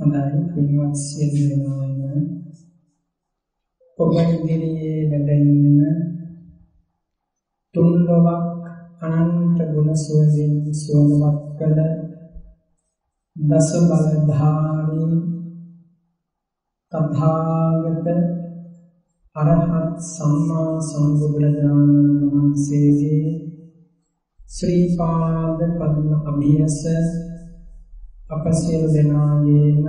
හොඳයි. පින්වත් සියලු දෙනාම ඔබ ඉදිරියේ වැඩ ඉන්න තුන් ලොවක් අනන්ත ගුණ සුවඳින් සුවඳවත් කළ දස බලධාරී තථාගත අරහත් සම්මා සම්බුදුරජාණන් වහන්සේගේ ශ්‍රී පාද පද්ම අභියස අප සියලු දෙනාගේම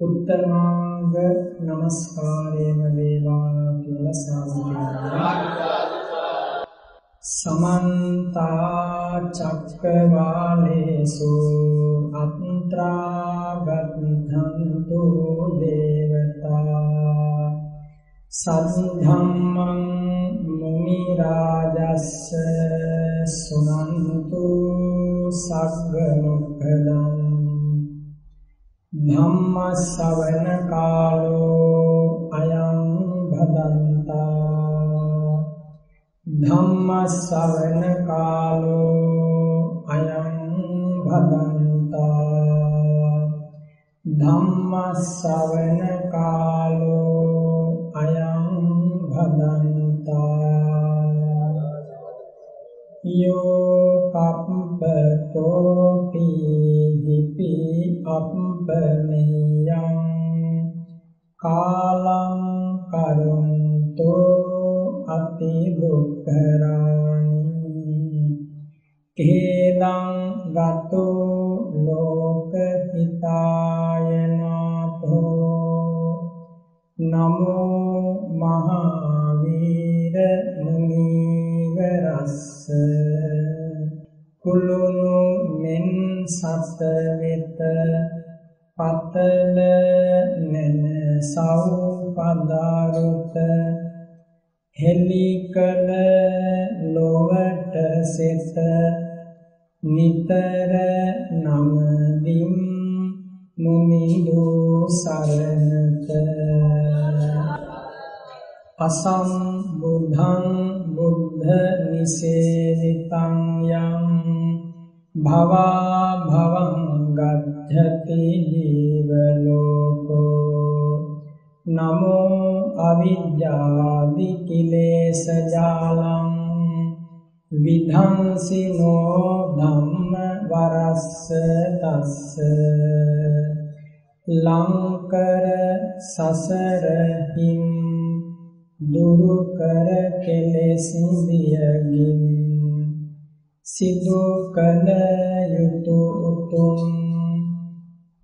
උත්තමාංග නමස්කාරයම වේවා කියලා සාදුකාරය. සමන්ත චක්කවාලේසු අත්‍රා ගද්ධන්තු දේවතා සද්ධම්මං මුනි රාජස්ස සුනන්තු සග්ග මොක්ඛදං ධම්ම ශ්‍රවණ කාලෝ අයං භදන්තා ධම්ම ශ්‍රවණ කාලෝ අයං භදන්තා ධම්ම ශ්‍රවණ කාලෝ අයං භදන්තා යෝ පප්පතෝ පීහිපි අප්පනියං කාලං කරුන්තෝ අති දුක්ඛරානි හේදං ගතෝ ලෝක හිතායනාතෝ නමෝ මහාවීර මුනිවරස්ස පතල නෙන සව් පදාරුත හෙලි කල ලොවට සෙත නිතර නමදිම් මුනිදු සරණත අසම්බුද්ධං බුද්ධ නිසේවිතං යං භවා භවං ගච්ඡති ජීව ලෝකෝ නමෝ අවිජ්ජාදි කිලේශ ජාලං විධංසිනෝ ධම්ම වරස්ස තස්ස ලංකර සසර හිම් දුරු කර කෙලෙස් දියගින් සිදු කළ යුතු උතුම්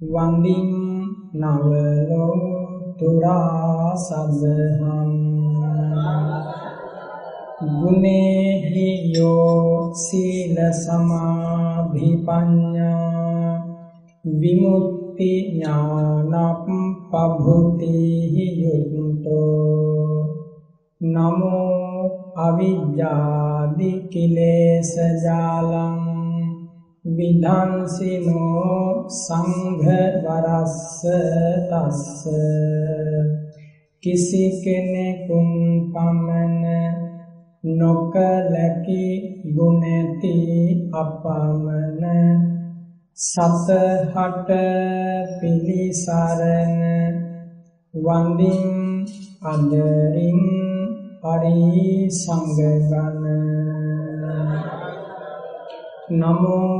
වන්දින් නවලෝ තුරා සදහම් ගුණේහි යෝ සීල සමාධි පඤ්ඤා විමුක්ති ඥානප් පභුතිහි යුක්තෝ නමෝ අවිජ්ජාදි කිලේශ ජාලං විධංසිනෝ සංඝ වරස්ස තස්ස කිසි කෙනෙකුන් පමණ නොකලකි ගුණති අපමණ සතහට පිලිසරණ වන්දින් අදරින් පරි සංගගන නමෝ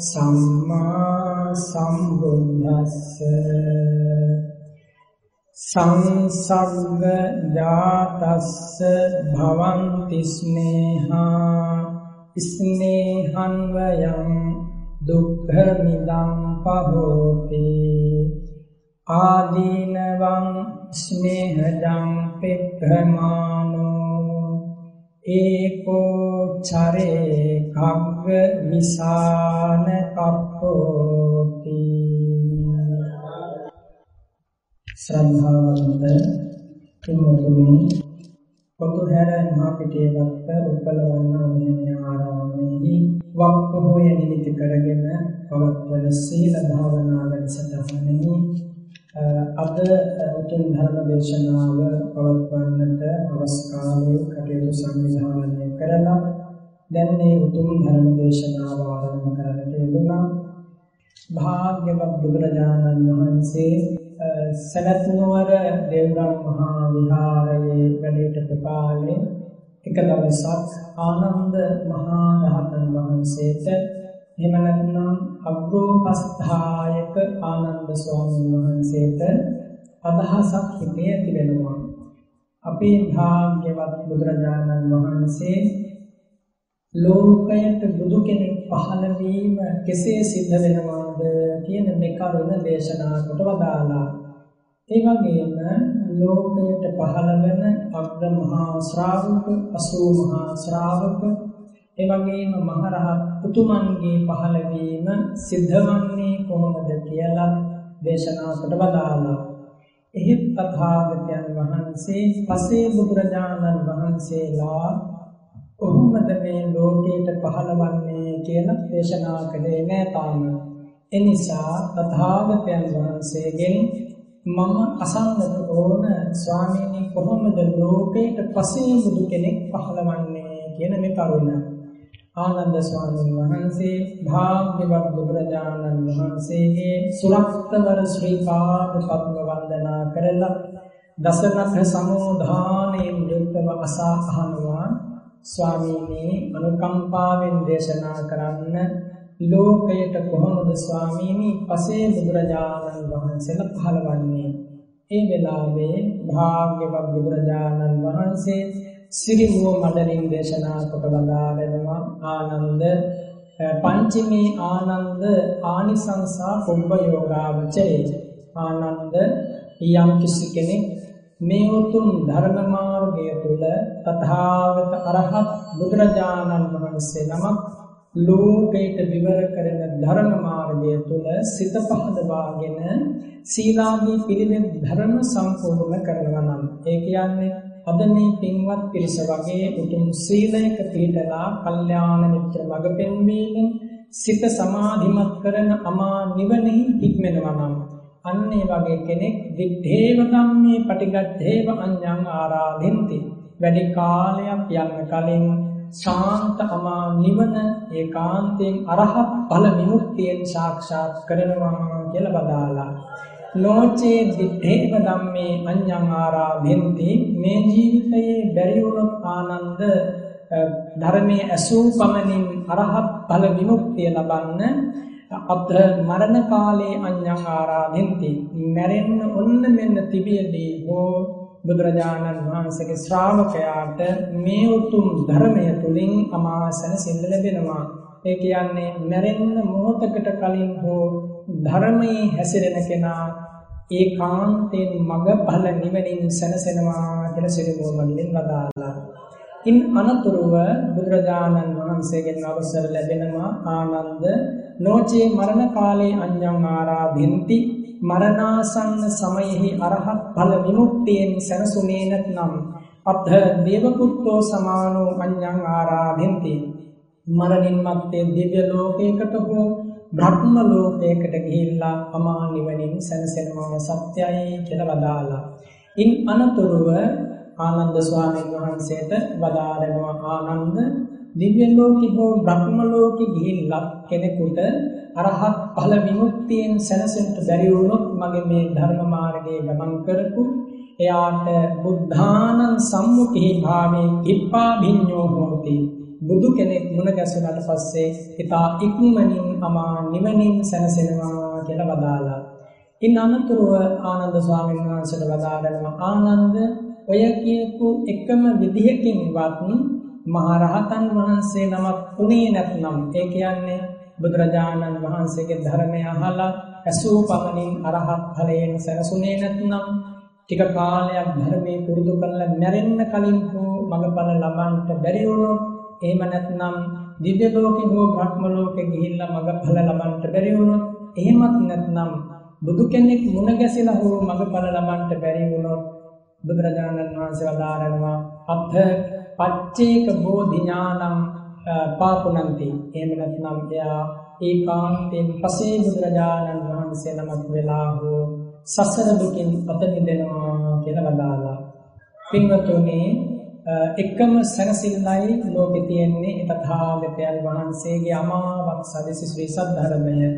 සම්මා සම්බුද්දස්ස සංසග්ග ජාතස්ස භවන්ති ස්නේහා ස්නේහං වයං දුක්ඛ මිදං පහෝති ආදීනවං ස්නේහජං පෙක්ඛමානෝ ඒකෝ චරේ කග්ග විසාන කප්පෝති ශ්‍රද්ධාවන්ත තුමුතුනි පොතුහැර මහා පිටේ වත්ත උපලවන්නා මෙහෙම ආරාමයේහි වක් පොහොය නිමිති කරගෙන පවත්වන සීල භාවනා වැඩසටහනෙහි අද උතුම් ධර්ම දේශනාව පවත්වන්නට අවස්ථාවේ කටයුතු සංවිධානය කරලා දැන් මේ උතුම් ධර්ම දේශනාව ආරම්භ කරන්නට යෙදුණා භාග්‍යවත් බුදුරජාණන් වහන්සේ සවැත් නුවර දේවගම් මහා විහාරයේ වැඩ කාලේ එක දවසක් ආනන්ද මහා රහතන් වහන්සේට එහෙම නැත්නම් අග්‍රෝපස්ථායක ආනන්ද ස්වාමීන් වහන්සේට අදහසක් හිතේ ඇති වෙනවා. අපේ භාග්‍යවත් බුදුරජාණන් වහන්සේ ලෝකයට බුදු කෙනෙක් පහළ වීම කෙසේ සිද්ධ වෙනවාද කියන මේ කරුණ දේශනා කොට වදාලා. ඒ වගේම ලෝකයට පහළ වෙන අග්‍ර මහා ශ්‍රාවක, අසූ මහා ශ්‍රාවක, ඒ වගේම මහරහත් උතුමන්ගේ පහළ වීම සිද්ධවන්නේ කොහොමද කියලා දේශනා කොට වදාලා. එහෙත් තථාගතයන් වහන්සේ පසේ බුදුරජාණන් වහන්සේලා කොහොමද මේ ලෝකයට පහළවන්නේ කියලා දේශනා කළේ නෑ තාම. එනිසා තථාගතයන් වහන්සේගෙන් මම අසන්නට ඕන ස්වාමීනි කොහොමද ලෝකයට පසේ බුදු කෙනෙක් පහළවන්නේ කියන මේ කරුණ. ආනන්ද ස්වාමීන් වහන්සේ භාග්‍යවත් බුදුරජාණන් වහන්සේගේ සුරක්තවර ශ්‍රී පාද පද්ම වන්දනා කරලා දසනත සමෝධානයෙන් යුක්තව අසා අහනවා ස්වාමීනි අනුකම්පාවෙන් දේශනා කරන්න ලෝකයට කොහොමද ස්වාමීනි? පසේ බුදුරජාණන් වහන්සේලා පහළවන්නේ ඒ වෙලාවේ භාග්‍යවත් බුදුරජාණන් වහන්සේ සිරිමුව මඩලින් දේශනා කොට වදාරනවා ආනන්ද පංචමේ ආනන්ද ආනිසංසා කුම්භ යෝගාවචරේ ආනන්ද යම් කිසි කෙනෙක් මේ උතුම් ධර්ම මාර්ගය තුල තථාගත අරහත් බුදුරජාණන් වහන්සේ නමක් ලෝකයට විවර කරන ධර්ම මාර්ගය තුල සිත පහදවාගෙන සීලාදී පිළිවෙත් ධර්ම සම්පූර්ණ කරනවා නම් ඒ කියන්නේ අද මේ පින්වත් පිරිස වගේ උතුම් සීලයක පිළිතලා කල්යාණ මිත්‍ර මඟ පෙන්වීමෙන් සිත සමාධිමත් කරන අමා නිවනෙහි හික්මෙනවා නම් අන්න ඒ වගේ කෙනෙක් දිත්තේව ධම්මේ පටිගත්තේව අඤ්ඤං ආරාධෙන්ති. වැඩි කාලයක් යන්න කලින් ශාන්ත අමා නිවන ඒකාන්තයෙන් අරහත් ඵල විමුක්තියෙන් සාක්ෂාත් කරනවා කියලා බදාලා. නොචේ දිත්තේව ධම්මේ අඤ්ඤං ආරාධෙන්ති. මේ ජීවිතයේ බැරි වුණොත් ආනන්ද ධර්මයේ ඇසූ පමණින් අරහත් ඵල විමුක්තිය ලබන්න අත මරණ කාලේ අඤ්ඤං ආරාධෙන්ති. මැරෙන්න ඔන්න මෙන්න තිබියදී හෝ බුදුරජාණන් වහන්සේගේ ශ්‍රාවකයාට මේ උතුම් ධර්මය තුලින් අමාසන සිල්ල ලැබෙනවා. ඒ කියන්නේ මැරෙන්න මොහොතකට කලින් හෝ ධර්මයේ හැසිරෙන කෙනා ඒකාන්තයෙන් මඟ ඵල නිවනින් සැනසෙනවා කියලා සිරිමෝමල්ලෙන් වදාලා ඉන් අනතුරුව බුදුරජාණන් වහන්සේගෙන් අවසර ලැබෙනවා ආනන්ද නොචේ මරණ කාලේ අඤ්ඤං ආරාධෙන්ති මරණාසන්න සමයෙහි අරහත් ඵල විමුක්තියෙන් සැනසුනේ නැත්නම් අත්ථ දේවපුත්තෝ සමානෝ අඤ්ඤං ආරාධෙන්ති මරණින් මත්තේ දිව්‍ය ලෝකයකට හෝ බ්‍රහ්ම ලෝකයකට ගිහිල්ලා අමා නිවනින් සැනසෙනවා සත්‍යයි කියලා වදාලා ඉන් අනතුරුව ආනන්ද ස්වාමීන් වහන්සේට වදාරනවා ආනන්ද දිව්‍ය ලෝකෙ හෝ බ්‍රහ්ම ලෝකෙ ගිහිල්ලා කෙනෙකුට අරහත් ඵල විමුක්තියෙන් සැනසෙන්න බැරි වුණොත් මගේ මේ ධර්ම මාර්ගයේ ගමන් කරපු එයාට බුද්ධානං සම්මුඛී භාවේ කිප්පා භිඤ්ඤෝ හෝති බුදු කෙනෙක් මුණ ගැසුණාට පස්සේ හිතා ඉක්මනින් අමා නිවනින් සැනසෙනවා කියලා වදාලා. ඉන් අනතුරුව ආනන්ද ස්වාමීන් වහන්සේට වදාරනවා ආනන්ද ඔය කියපු එකම විදිහකින්වත් මහරහතන් වහන්සේ නමක් උනේ නැත්නම් ඒ කියන්නේ බුදුරජාණන් වහන්සේගේ ධර්මය අහලා ඇසූ පමණින් අරහත් ඵලයෙන් සැනසුනේ නැත්නම් ටික කාලයක් ධර්මයේ පුරුදු කරලා මැරෙන්න කලින් හෝ මඟඵල ලබන්නට බැරි වුණොත් එහෙම නැත්නම් දිව්‍ය ලෝකෙ හෝ බ්‍රහ්ම ලෝකෙ ගිහිල්ලා මඟඵල ලබන්නට බැරි වුණොත් එහෙමත් නැත්නම් බුදු කෙනෙක් මුණ ගැසිලා හෝ මඟඵල ලබන්න බැරි වුණොත් බුදුරජාණන් වහන්සේ වදාරනවා අත්ථ පච්චේක බෝධි ඥානං පාපුනන්ති. එහෙම නැත්නම් එයා ඒකාන්තයෙන් පසේ බුදුරජාණන් වහන්සේ නමක් වෙලා හෝ සසර දුකින් අත මිදෙනවා කියලා වදාලා පින්වතුනි එකම සැනසෙල්ලයි ලෝකෙ තියෙන්නේ තථාගතයන් වහන්සේගේ අමාවක් සදසි ශ්‍රී සද්ධර්මය.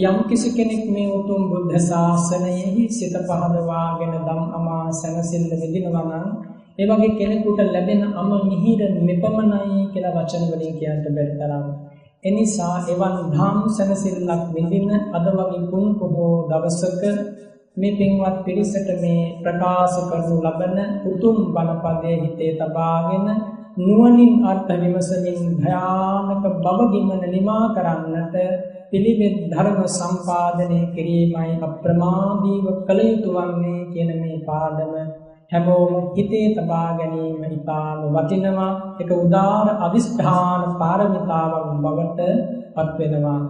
යම් කිසි කෙනෙක් මේ උතුම් බුද්ධ ශාසනයෙහි සිත පහදවාගෙන ධම් අමා සැනසෙල්ල විඳිනවා නම් ඒ වගේ කෙනෙකුට ලැබෙන අම මිහිර මෙපමණයි කියලා වචන වලින් කියන්න බැරි තරම්. එනිසා එවන් ධම් සැනසෙල්ලක් විඳින අද වගේ පුන් පොහෝ දවසක මේ පින්වත් පිරිසට මේ ප්‍රකාශ කරනු ලබන උතුම් බණපදයේ හිතේ තබාගෙන නුවණින් අර්ථ විමසමින් භයානක බව ගිමන නිමා කරන්නට පිළිවෙත් ධර්ම සම්පාදනය කිරීමයි අප්‍රමාදීව කළ යුතු වන්නේ කියන මේ පාදම හැමෝම හිතේ තබා ගැනීම ඉතාම වටිනවා. එක උදාර අදිෂ්ඨාන පාරමිතාවක් බවට පත් වෙනවා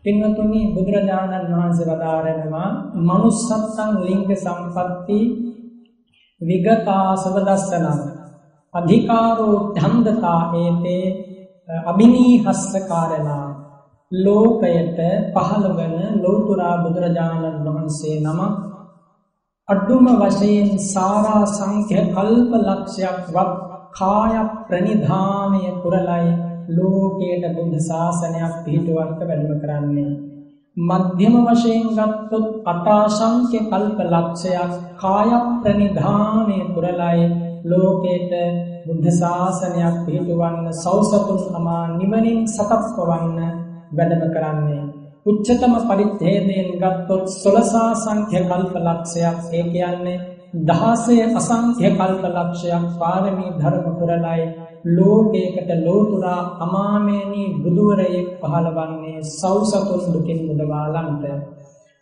පින්වතුනි බුදුරජාණන් වහන්සේ වදාරනවා manussත්තං ලිංග සම්පatti විගතාසව දස්සනං අධිකාරෝ ධම්දතා ඒතේ අභිනීහස්ස කාරණා ලෝකයට පහළ වන ලෝතුරා බුදුරජාණන් වහන්සේ නමක් අඩුම වශයෙන් සාරා සංඛ්‍ය කල්ප ලක්ෂයක් වත් කාය ප්‍රනිධානය පුරලයි ලෝකයට බුද්ධ ශාසනයක් පිහිටුවන්ට වැඩම කරන්නේ. මධ්‍යම වශයෙන් ගත්තොත් අටාසංඛ්‍ය කල්ප ලක්ෂයක් කාය ප්‍රනිධානය පුරලයි ලෝකයට බුද්ධ ශාසනයක් පිහිටුවන්න සෞසතුන් අමා නිවනින් සකස්වවන්න වැඩම කරන්නේ. උච්චතම පරිච්ඡේදයෙන් ගත්තොත් 16 සංඛ්‍ය කල්ප ලක්ෂයක්. ඒ කියන්නේ 16 අසංඛ්‍ය කල්ප ලක්ෂයක් පාරමී ධර්ම පුරලයි ලෝකයකට ලෝතුරා අමාමේනී බුදුවරයෙක් පහළවන්නේ සෞසතුන් දුකින් මුදවාලන්ට.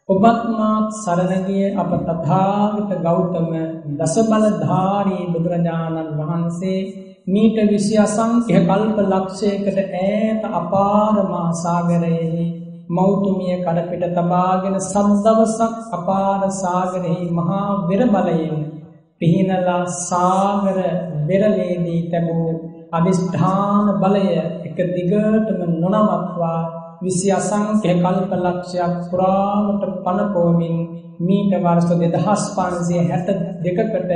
ඔබත් මාත් සරණගිය අප තථාගත ගෞතම දසබලධාරී බුදුරජාණන් වහන්සේ මීට විසි අසංඛ්‍ය කල්ප ලක්ෂයකට ඈත අපාරමා සාගරයෙහි මෞතුමිය කඩපිට තබාගෙන සම්දවසක් අපාර සාගරෙහි මහා වෙර බලයෙන් පිහිනලා සාගර වෙරලේදී තැබූ අධිෂ්ඨාන බලය එක දිගටම නොනවත්වා විසි අසංඛ්‍ය කල්ප ලක්ෂයක් පුරාමට පනපෝමින් මීට වර්ෂ දෙදහස් පන්සිය හැට දෙකකට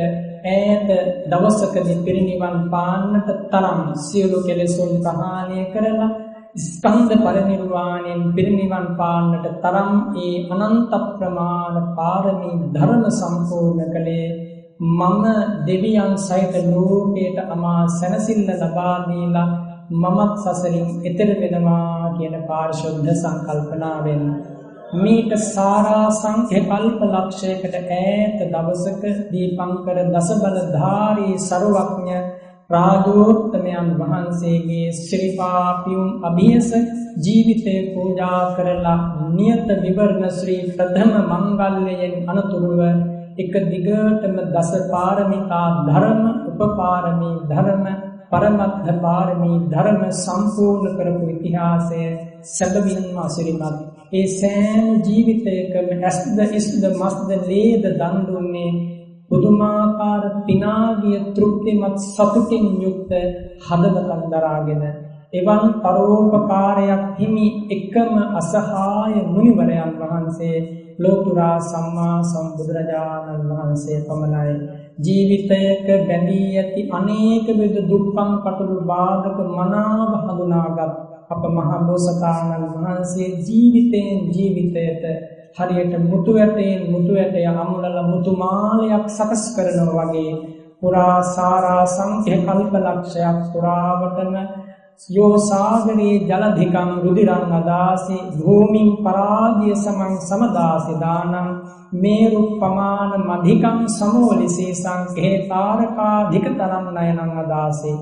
ඈත දවසකදි පිරිනිවන් පාන්නට තරම් සියලු කෙලෙසුන් ප්‍රහාණය කරලා ස්කන්ධ පරිනිර්වාණයෙන් පිරිනිවන් පාන්නට තරම් ඒ අනන්ත ප්‍රමාණ පාරමී ධර්ම සම්පූර්ණ කළේ මම දෙවියන් සහිත ලෝකයට අමා සැනසෙල්ල ලබා දීලා මමත් සසරින් එතෙර වෙනවා කියන පාරිශුද්ධ සංකල්පනාවෙන් මේක සාරා සංඛ්‍ය කල්ප ලක්ෂයකට ඈත දවසක දීපංකර දසබලධාරී සරුවක්ඥ රාජෝත්තමයන් වහන්සේගේ ශ්‍රීපාපියුම් අභියස ජීවිතය පූජා කරලා නියත විවරණ ශ්‍රී ප්‍රථම මංගල්‍යයෙන් අනතුරුව එක දිගටම දස පාරමිතා ධර්ම උපපාරමී ධර්ම පරමත්ථ පාරමී ධර්ම සම්පූර්ණ කරපු ඉතිහාසය සැබවින්ම අසිරිමත්. ඒ සෑම ජීවිතයකම ඇස්ද ඉස්ද මස්ද ලේද දන් දුන්නේ පුදුමාකාර පිනාගිය තෘප්තිමත් සතුටින් යුක්ත හදවතක් දරාගෙන එවන් පරෝපකාරයක් හිමි එකම අසහාය මුනිවරයන් වහන්සේ ලෝතුරා සම්මා සම්බුදුරජාණන් වහන්සේ පමණයි. ජීවිතයක බැඳී ඇති අනේක විද දුක්ඛම් පටලු බාධක මනාව හඳුනාගත් අප මහා බෝසතාණන් වහන්සේ ජීවිතයෙන් ජීවිතයට හරියට මුතු ඇටයෙන් මුතු ඇටය අමුණලා මුතු මාලයක් සකස් කරනවා වගේ පුරා සාරා සංඛ්‍ය කල්ප ලක්ෂයක් පුරාවටම යෝ සාගරේ ජලධිකං රුධිරං අදාසි භූමින් පරාගිය සමං සමදාසි දානං මේරු ප්‍රමාණ මධිකං සමෝලිසේ සංකේ තාරකාධික තරම් නයනං අදාසි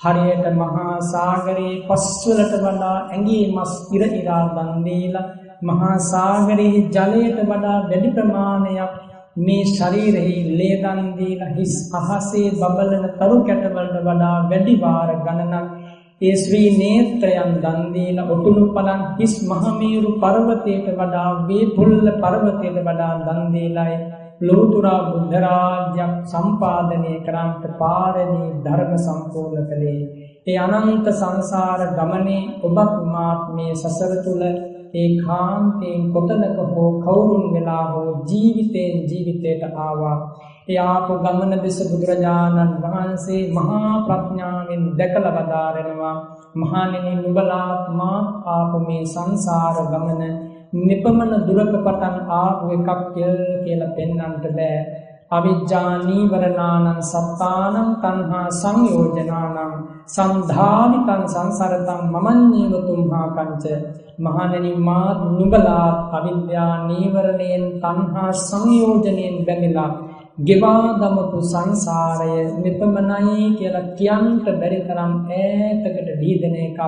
හරියට මහා සාගරේ පස්වලට වඩා ඇඟේ මස් ඉර ඉරා දන් දීලා මහා සාගරයේ ජලයට වඩා වැඩි ප්‍රමාණයක් මේ ශරීරෙහි ලේ දන් දීලා හිස් අහසේ බබලන තරු කැටවලට වඩා වැඩි වාර ගණනක් ඒ ශ්‍රී නේත්‍රයන් දන් දීලා ඔටුනු පලන් හිස් මහමේරු පර්වතයට වඩා වේපුල්ල පර්වතයට වඩා දන් දීලායි ලෝතුරා බුද්ධ රාජ්‍යයක් සම්පාදනය කරන්ට පාරමී ධර්ම සම්පූර්ණ කළේ. ඒ අනන්ත සංසාර ගමනේ ඔබත් මාත් මේ සසර තුල ඒ කාන්තයෙන් කොතනක හෝ කවුරුන් වෙලා හෝ ජීවිතයෙන් ජීවිතයට ආවා. ඒ ආපු ගමන දෙස බුදුරජාණන් වහන්සේ මහා ප්‍රඥාවෙන් දැකලා වදාරනවා. මහණෙනි නුඹලාත් මා ආපු මේ සංසාර ගමන නිපමන දුරක පටන් ආපු එකක් කියලා පෙන්වන්නට බෑ. අවිජ්ජා නීවරණානං සත්තානං තණ්හා සංයෝජනානං සන්ධානිතං සංසරතං මමඤ්ඤේව තුම්හා කංච මහණෙනි මා නුඹලා අවිද්‍යා නීවරණයෙන් තණ්හා සංයෝජනයෙන් බැඳිලා ගෙවා දමපු සංසාරය නිපමනයි කියලා කියන්ට බැරි තරම් ඈතකට දීදෙන එකක්.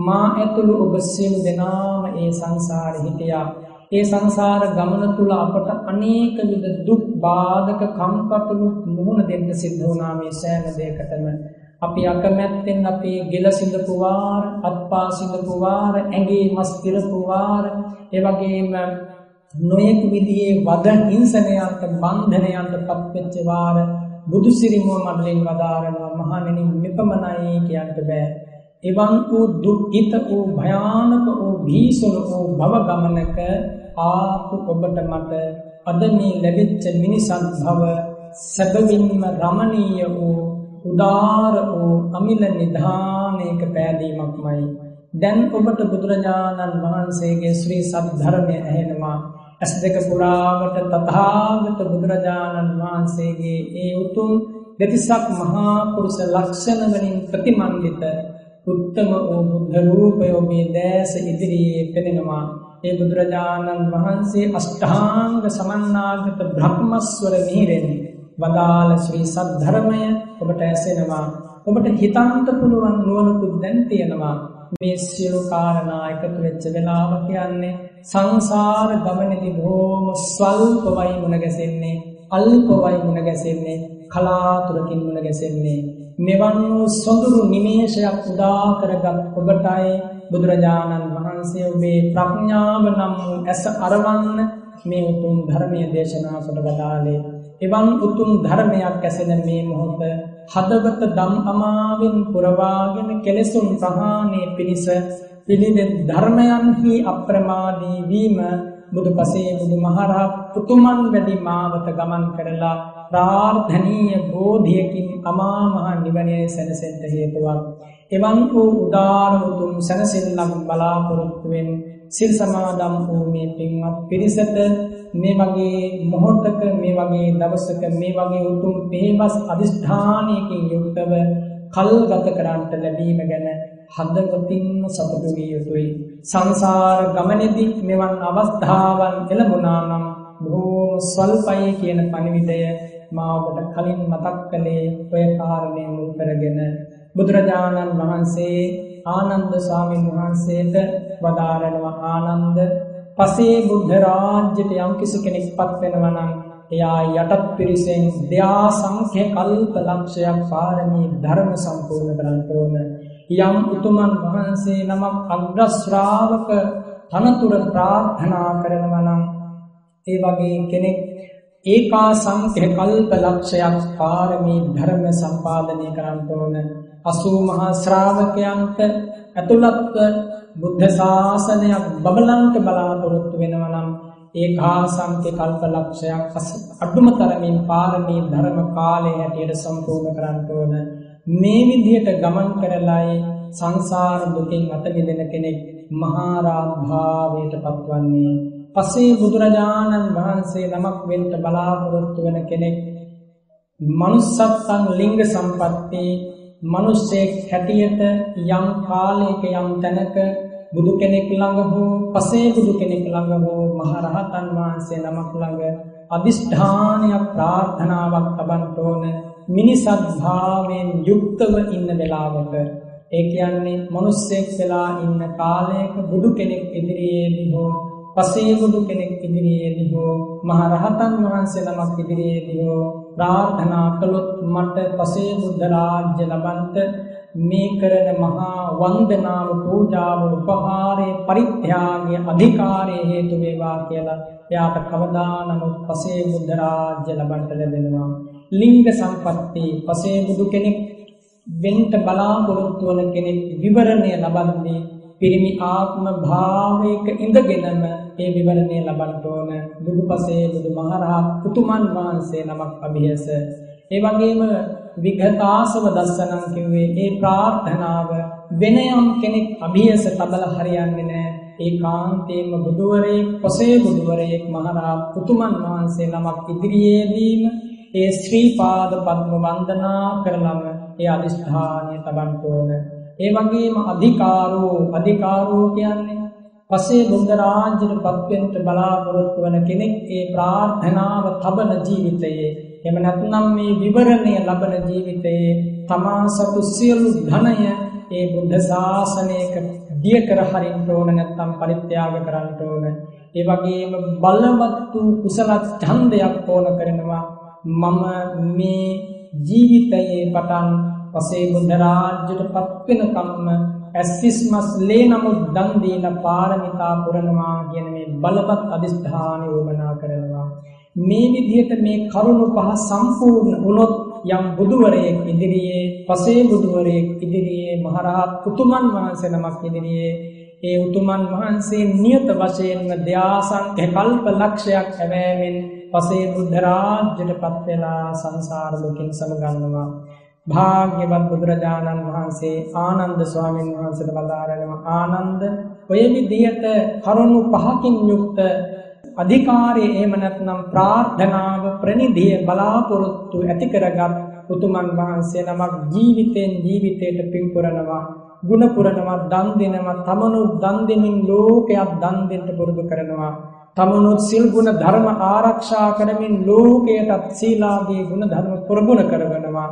මා ඇතුළු ඔබ සියලු දෙනාම ඒ සංසාරෙ හිටියා. ඒ සංසාර ගමන තුළ අපට අනේක විද දුක් බාධක කම්කටොළු මුහුණ දෙන්න සිද්ධ වුණා මේ සෑම දෙයකටම. අපි අකමැත්තෙන් අපේ ගෙල සිඳපු වාර අත්පා සිඳපු වාර ඇඟේ මස් පිරපු වාර ඒ වගේම නොයෙක් විදිහේ වද හිංසනයන්ට බන්ධනයන්ට පත්වෙච්ච වාර බුදු සිරිමුව මඩලින් වදාරනවා මහණෙනි මෙපමණයි කියන්න බෑ. එවන් වූ දුක්ඛිත වූ භයානක වූ භීෂණ වූ භව ගමනක ආපු ඔබට මට අද මේ ලැබිච්ච මිනිසත් භව සැබවින්ම රමණීය වූ උදාර වූ අමිල නිධානයක පෑදීමක්මයි. දැන් ඔබට බුදුරජාණන් වහන්සේගේ ශ්‍රී සද්ධර්මය ඇහෙනවා. ඇස් දෙක පුරාවට තථාගත බුදුරජාණන් වහන්සේගේ ඒ උතුම් දෙතිසක් මහා පුරුෂ ලක්ෂණ වලින් ප්‍රතිමන්විත උත්තම වූ බුද්ධ රූපය ඔබේ දැස ඉදිරියේ පෙනෙනවා. ඒ බුදුරජාණන් වහන්සේ අෂ්ටාංග සමන්නාගත බ්‍රහ්මස්වර මිහිරෙන් වදාළ ශ්‍රී සද්ධර්මය ඔබට ඇසෙනවා. ඔබට හිතන්ත පුළුවන් නුවණකුත් දැන් තියෙනවා. මේ සියලු කාරණා එකතු වෙච්ච වෙලාව කියන්නේ සංසාර ගමනේදී බොහොම ස්වල්පවයි මුණ ගැසෙන්නේ අල්පවයි මුණ ගැසෙන්නේ කලාතුරකින් මුණ ගැසෙන්නේ. මෙවන් වූ සොඳුරු නිමේෂයක් උදා කරගත් ඔබටයි බුදුරජාණන් වහන්සේ ඔබේ ප්‍රඥාව නම් වූ ඇස අරවන්න මේ උතුම් ධර්මය දේශනා කොට වදාළේ. එවන් උතුම් ධර්මයක් ඇසෙන මේ මොහොත හදවත දම් අමාවෙන් පුරවාගෙන කෙලෙසුන් ප්‍රහාණය පිණිස පිළිදෙත් ධර්මයන්හි අප්‍රමාදී වීම බුදු පසේ බුදු මහරහත් උතුමන් වැඩි මාවත ගමන් කරලා ප්‍රාර්ථනීය බෝධියකින් අමා මහ නිවනේ සැනසෙන්න හේතුවක්. එවන් වූ උදාර උතුම් සැනසෙල්ලක් බලාපොරොත්තුවෙන් සිල් සමාදම් වූ මේ පින්වත් පිරිසට මේ වගේ මොහොතක මේ වගේ දවසක මේ වගේ උතුම් පේමස් අධිෂ්ඨානයකින් යුක්තව කල් ගත කරන්නට ලැබීම ගැන හදවතින්ම සතුටු විය යුතුයි. සංසාර ගමනේදී මෙවන් අවස්ථාවන් එළඹුණා නම් බොහෝම ස්වල්පයි කියන පණිවිඩය මා ඔබට කලින් මතක් කළේ ඔය කාරණේ මුල් කරගෙන බුදුරජාණන් වහන්සේ ආනන්ද ස්වාමීන් වහන්සේට වදාරනවා ආනන්ද පසේ බුද්ධ රාජ්‍යයට යම් කිසි කෙනෙක් පත් වෙනවා නම් එයා යටත් පිරිසෙන් දෙයා සංඛ්‍ය කල්ප ලක්ෂයක් පාරමී ධර්ම සම්පූර්ණ කරන්න ඕන. යම් උතුමන් වහන්සේ නමක් අග්‍ර ශ්‍රාවක තනතුර ප්‍රාර්ථනා කරනවා නම් ඒ වගේ කෙනෙක් ඒකා සංඛ්‍ය කල්ප ලක්ෂයක් පාරමී ධර්ම සම්පාදනය කරන්න ඕන. 80 මහා ශ්‍රාවකයන්ට ඇතුළත්ව බුද්ධ ශාසනයක් බබලන්ට බලාපොරොත්තු වෙනවා නම් ඒකා සංඛ්‍ය කල්ප ලක්ෂයක් අඩුම තරමින් පාරමී ධර්ම කාලය හැටියට සම්පූර්ණ කරන්න ඕන. මේ විදිහට ගමන් කරලායි සංසාර දුකින් අත මිදෙන කෙනෙක් මහා රාභාවයට පත්වන්නේ. පසේ බුදුරජාණන් වහන්සේ නමක් වෙන්න බලාපොරොත්තු වෙන කෙනෙක් manussත්තං ලිංග සම්පatti මිනිස්සෙක් හැටියට යම් කාලයක යම් තැනක බුදු කෙනෙක් ළඟ හෝ පසේ බුදු කෙනෙක් ළඟ හෝ මහරහතන් වහන්සේ නමක් ළඟ අදිෂ්ඨානයක් ප්‍රාර්ථනාවක් තබන්න ඕන මිනිසත් භාවයෙන් යුක්තව ඉන්න වෙලාවක. ඒ කියන්නේ මිනිස්සෙක් වෙලා ඉන්න කාලයක බුදු කෙනෙක් ඉදිරියේදී හෝ පසේ බුදු කෙනෙක් ඉදිරියේදී හෝ මහරහතන් වහන්සේ නමක් ඉදිරියේදී හෝ ප්‍රාර්ථනා කළොත් මට පසේ බුද්ධ රාජ්‍ය ලබන්ට මේ කරන මහා වන්දනාව පූජාව උපහාරයේ පරිත්‍යාගය අධිකාරයේ හේතු වේවා කියලා එයාට කවදා නමුත් පසේ බුද්ධ රාජ්‍ය ලබන්න ලැබෙනවා. ලිංග සම්පatti පසේ බුදු කෙනෙක් වෙන්න බලාපොරොත්තු වන කෙනෙක් විවරණය ලබන්නේ පිරිමි ආත්ම භාවයක ඉඳගෙනම ඒ විවරණය ලබන්න ඕන. බුදුපසේ බුදුමහරහත් පුතුමන් වහන්සේ නමක් අභියස ඒ වගේම විගතාසව දස්සනම් කිව්වේ ඒ ප්‍රාර්ථනාව වෙන යම් කෙනෙක් අභියස තබල හරියන්නේ නැහැ ඒ කාන්තේම බුදුවරයෙක් පසේ බුදුවරයෙක් මහරහත් පුතුමන් වහන්සේ නමක් ඉදිරියේදීම ඒ ශ්‍රී පාද පද්ම වන්දනා කරලම ඒ අදිස්ථානය තබන්න ඕන. ඒ වගේම අධිකාරෝ අධිකාරෝ කියන්නේ පසේ බුද්ධ රාජ්‍යයට පත්වෙන්න බලාපොරොත්තු වන කෙනෙක් ඒ ප්‍රාර්ථනාව තබන ජීවිතයේ එහෙම නැත්නම් මේ විවරණය ලබන ජීවිතයේ තමා සතු සියලු ධනය ඒ බුද්ධ ශාසනයක දිය කර හරින්න ඕන නැත්නම් පරිත්‍යාග කරන්න ඕන. ඒ වගේම බලවත් වූ කුසල ඡන්දයක් ඕන කරනවා. මම මේ ජීවිතයේ පටන් පසේ බුද්ධ රාජ්‍යයට පත්වෙනකම්ම ඇස්තිස්මස් ලේ නමුත් දන් දීලා පාරමිතා පුරනවා කියන මේ බලවත් අදිස්ථානය වමනා කරනවා. මේ විදිහට මේ කරුණු පහ සම්පූර්ණ වුණොත් යම් බුදුවරයෙක් ඉදිරියේ පසේ බුදුවරයෙක් ඉදිරියේ මහරහත් උතුමන් වහන්සේ නමක් ඉදිරියේ ඒ උතුමන් වහන්සේ නියත වශයෙන්ම ධ්‍යාසංඛ්‍ය කල්ප ලක්ෂයක් හැවෑමෙන් පසේ බුද්ධ රාජ්‍යයට පත් වෙලා සංසාර දුකින් සමගන්නවා. භාග්‍යවත් බුදුරජාණන් වහන්සේ ආනන්ද ස්වාමීන් වහන්සේට වදාරනවා. ආනන්ද ඔය විදිහට කරුණු පහකින් යුක්ත අධිකාරයේ එහෙම නැත්නම් ප්‍රාර්ථනාව ප්‍රනිධිය බලාපොරොත්තු ඇති කරගත් උතුමන් වහන්සේ නමක් ජීවිතෙන් ජීවිතයට පින් පුරනවා ගුණ පුරනවා දන් දෙනවා තමනුත් දන් දෙමින් ලෝකයක් දන් දෙන්න පුරුදු කරනවා. තමනුත් සිල් ගුණ ධර්ම ආරක්ෂා කරමින් ලෝකයටත් සීලාදී ගුණ ධර්ම ප්‍රගුණ කරගනවා.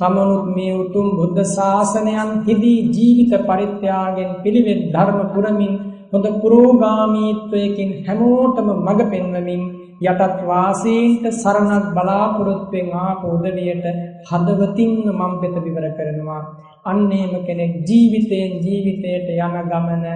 තමනුත් මේ උතුම් බුද්ධ ශාසනයන් හිදී ජීවිත පරිත්‍යාගයෙන් පිළිවෙත් ධර්ම පුරමින් හොඳ පුරෝගාමීත්වයකින් හැමෝටම මඟ පෙන්වමින් යටත් වාසීන්ට සරණක් බලාපොරොත්තුවෙන් ආපු උදවියට හදවතින්ම මම් පෙත විවර කරනවා. අන්නේම කෙනෙක් ජීවිතයෙන් ජීවිතයට යන ගමන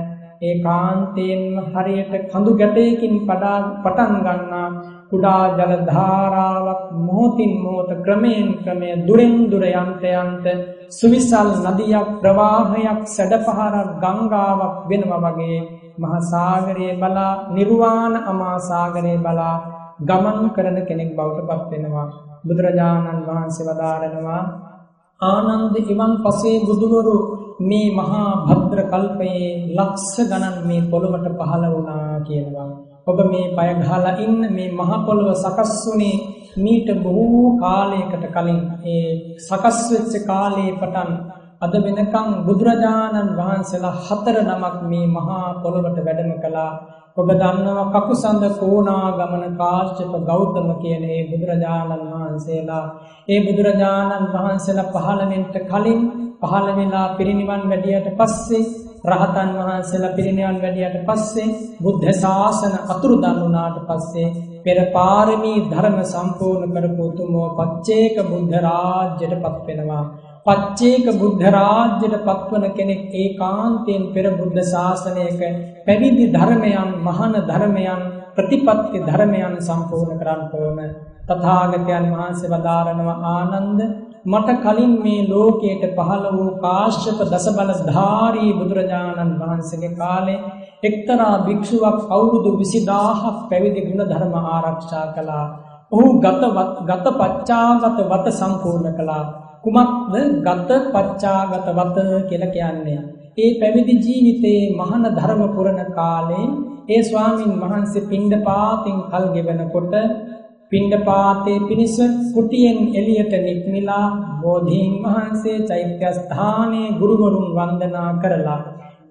ඒ කාන්තයෙන්ම හරියට කඳු ගැටයකින් පටන් ගන්නා කුඩා ජල ධාරාවක් මොහොතින් මොහොත ක්‍රමයෙන් ක්‍රමය දුරෙන් දුර යන්ත යන්ත සුවිසල් නදියක් ප්‍රවාහයක් සැඩපහරක් ගංගාවක් වෙනවා වගේ මහා සාගරයේ බලා නිර්වාණ අමා සාගරයේ බලා ගමන් කරන කෙනෙක් බවට පත් වෙනවා. බුදුරජාණන් වහන්සේ වදාරනවා ආනන්ද ඉවන් පසේ බුදුවරු මේ මහා භද්‍ර කල්පයේ ලක්ෂ ගණන් මේ පොළොවට පහළ වුණා කියනවා. ඔබ මේ පය ගහලා ඉන්න මේ මහ පොළොව සකස් වුණේ මීට බොහෝ කාලයකට කලින්. ඒ සකස් වෙච්ච කාලේ පටන් අද වෙනකම් බුදුරජාණන් වහන්සේලා හතර නමක් මේ මහා පොළොවට වැඩම කළා. ඔබ දන්නවා කකුසඳ කෝණාගමන කාශ්‍යප ගෞතම කියන ඒ බුදුරජාණන් වහන්සේලා. ඒ බුදුරජාණන් වහන්සේලා පහළ වෙන්න කලින් පහළ වෙලා පිරිනිවන් වැඩියට පස්සේ රහතන් වහන්සේලා පිරිනිවන් වැඩියට පස්සේ බුද්ධ ශාසන අතුරුදන් වුණාට පස්සේ පෙර පාරමී ධර්ම සම්පූර්ණ කරපු උතුමෝ පච්චේක බුද්ධ රාජ්‍යයට පත් වෙනවා. පච්චේක බුද්ධ රාජ්‍යයට පත්වන කෙනෙක් ඒකාන්තයෙන් පෙර බුද්ධ ශාසනයක පැවිදි ධර්මයන් මහාන ධර්මයන් ප්‍රතිපත්ති ධර්මයන් සම්පූර්ණ කරන්න ඕන තථාගතයන් වහන්සේ වදාරනවා ආනන්ද මට කලින් මේ ලෝකයට පහළ වූ කාශ්‍යප දසබලධාරී බුදුරජාණන් වහන්සේගේ කාලේ එක්තරා භික්ෂුවක් අවුරුදු 20000ක් පැවිදි ගුණ ධර්ම ආරක්ෂා කළා. ඔහු ගතවත් ගත පච්චාගත වත සම්පූර්ණ කළා. කුමක්ද ගත පච්චාගත වත කියලා කියන්නේ. ඒ පැවිදි ජීවිතයේ මහාන ධර්ම පුරණ කාලේ ඒ ස්වාමින් වහන්සේ පිණ්ඩපාතින් කල් ගෙවනකොට පිණ්ඩපාතේ පිණිස කුටියෙන් එළියට නික්මිලා බෝධීන් වහන්සේ චෛත්‍යස්ථානයේ ගුරුවරුන් වන්දනා කරලා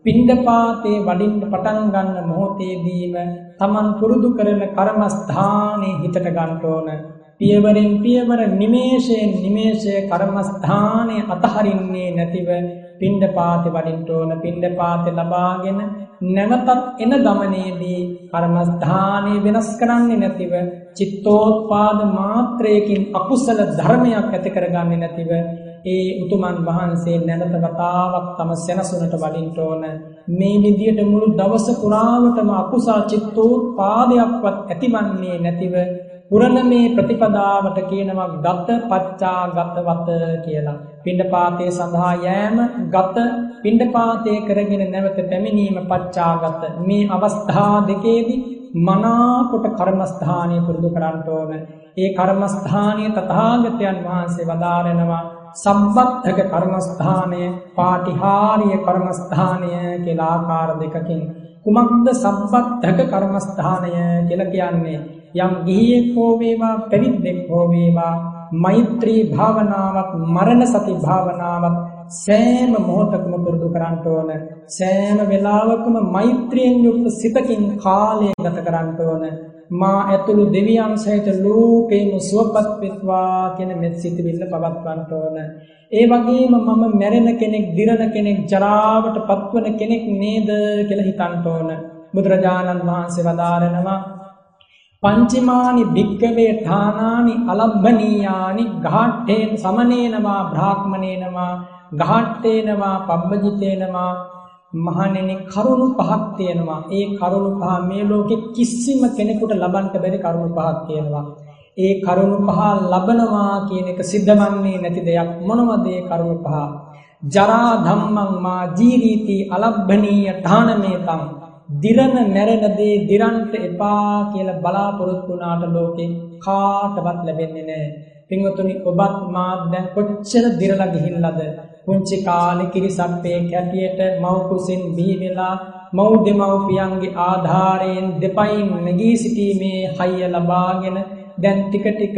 පිණ්ඩපාතේ වඩින්න පටන් ගන්න මොහොතේදීම Taman පුරුදු කරන කර්මස්ථානයේ හිතට ගන්න ඕන. පියවරෙන් පියවර නිමේෂයෙන් නිමේෂය කර්මස්ථානයේ අතහරින්නේ නැතිව පිණ්ඩපාතේ වඩින්න ඕන පිණ්ඩපාතේ ලබාගෙන නැවතත් එන ගමනේදී කර්මස්ථානයේ වෙනස් කරන්නේ නැතිව චිත්තෝත්පාද මාත්‍රයකින් අකුසල ධර්මයක් ඇති කරගන්නේ නැතිව ඒ උතුමන් වහන්සේ නැවත වතාවක් තම සෙනසුනට වඩින්න ඕන. මේ විදියට මුළු දවස පුරාවටම අකුසල් චිත්තෝත්පාදයක්වත් ඇතිවන්නේ නැතිව පුරණ මේ ප්‍රතිපදාවට කියනවා ගත පච්චා ගතවත කියලා. පිණ්ඩපාතේ සඳහා යෑම ගත පිණ්ඩපාතේ කරගෙන නැවත පැමිණීම පච්චාගත මේ අවස්ථා දෙකේදී මනාකොට කර්මස්ථානය පුරුදු කරන්න ඕන. ඒ කර්මස්ථානය තථාගතයන් වහන්සේ වදාරනවා සම්බත්තක කර්මස්ථානය පාටිහාරිය කර්මස්ථානය කියලා ආකාර දෙකකින් කුමක්ද සම්බත්තක කර්මස්ථානය කියලා කියන්නේ යම් ගිහියෙක් හෝ වේවා පැවිද්දෙක් හෝ වේවා මෛත්‍රී භාවනාවක් මරණ සති භාවනාවක් සෑම මොහොතකම පුරුදු කරන්න ඕන. සෑම වෙලාවකම මෛත්‍රියෙන් යුක්ත සිතකින් කාලය ගත කරන්න ඕන. මා ඇතුළු දෙවියන් සහිත ලෝකේම සුවපත් වෙත්වා කියන මෙත් සිතවිල්ල පවත්වන්න ඕන. ඒ වගේම මම මැරෙන කෙනෙක් දිරන කෙනෙක් ජරාවට පත්වන කෙනෙක් නේද කියලා හිතන්න ඕන. බුදුරජාණන් වහන්සේ වදාරනවා පංචමානි භික්කවේ ඨානානි අලබ්බනීයානි ගාට්ඨේන සමනේනවා බ්‍රාහ්මණේනවා ගාට්ඨේනවා පබ්බජිතේනවා මහණෙනි කරුණු පහක් තියෙනවා. ඒ කරුණු පහ මේ ලෝකෙ කිසිම කෙනෙකුට ලබන්න බැරි කරුණු පහක් තියෙනවා. ඒ කරුණු පහ ලබනවා කියන එක සිද්ධවන්නේ නැති දෙයක් මොනවද ඒ කරුණු පහ? ජරා ධම්මං මා ජීරීති අලබ්බනීය ඨානමේතං දිරන මැරෙන දේ දිරන්ට එපා කියලා බලාපොරොත්තු වුණාට ලෝකේ කාටවත් ලැබෙන්නේ නැහැ. පින්වතුනි ඔබත් මාත් දැන් කොච්චර දිරලා ගිහිල්ලාද? පුංචි කාලේ කිරිසප්පේ කැටියට මව් කුසින් බිහි වෙලා මව් දෙමව්පියන්ගේ ආධාරයෙන් දෙපයින් නැගී සිටීමේ හයිය ලබාගෙන දැන් ටික ටික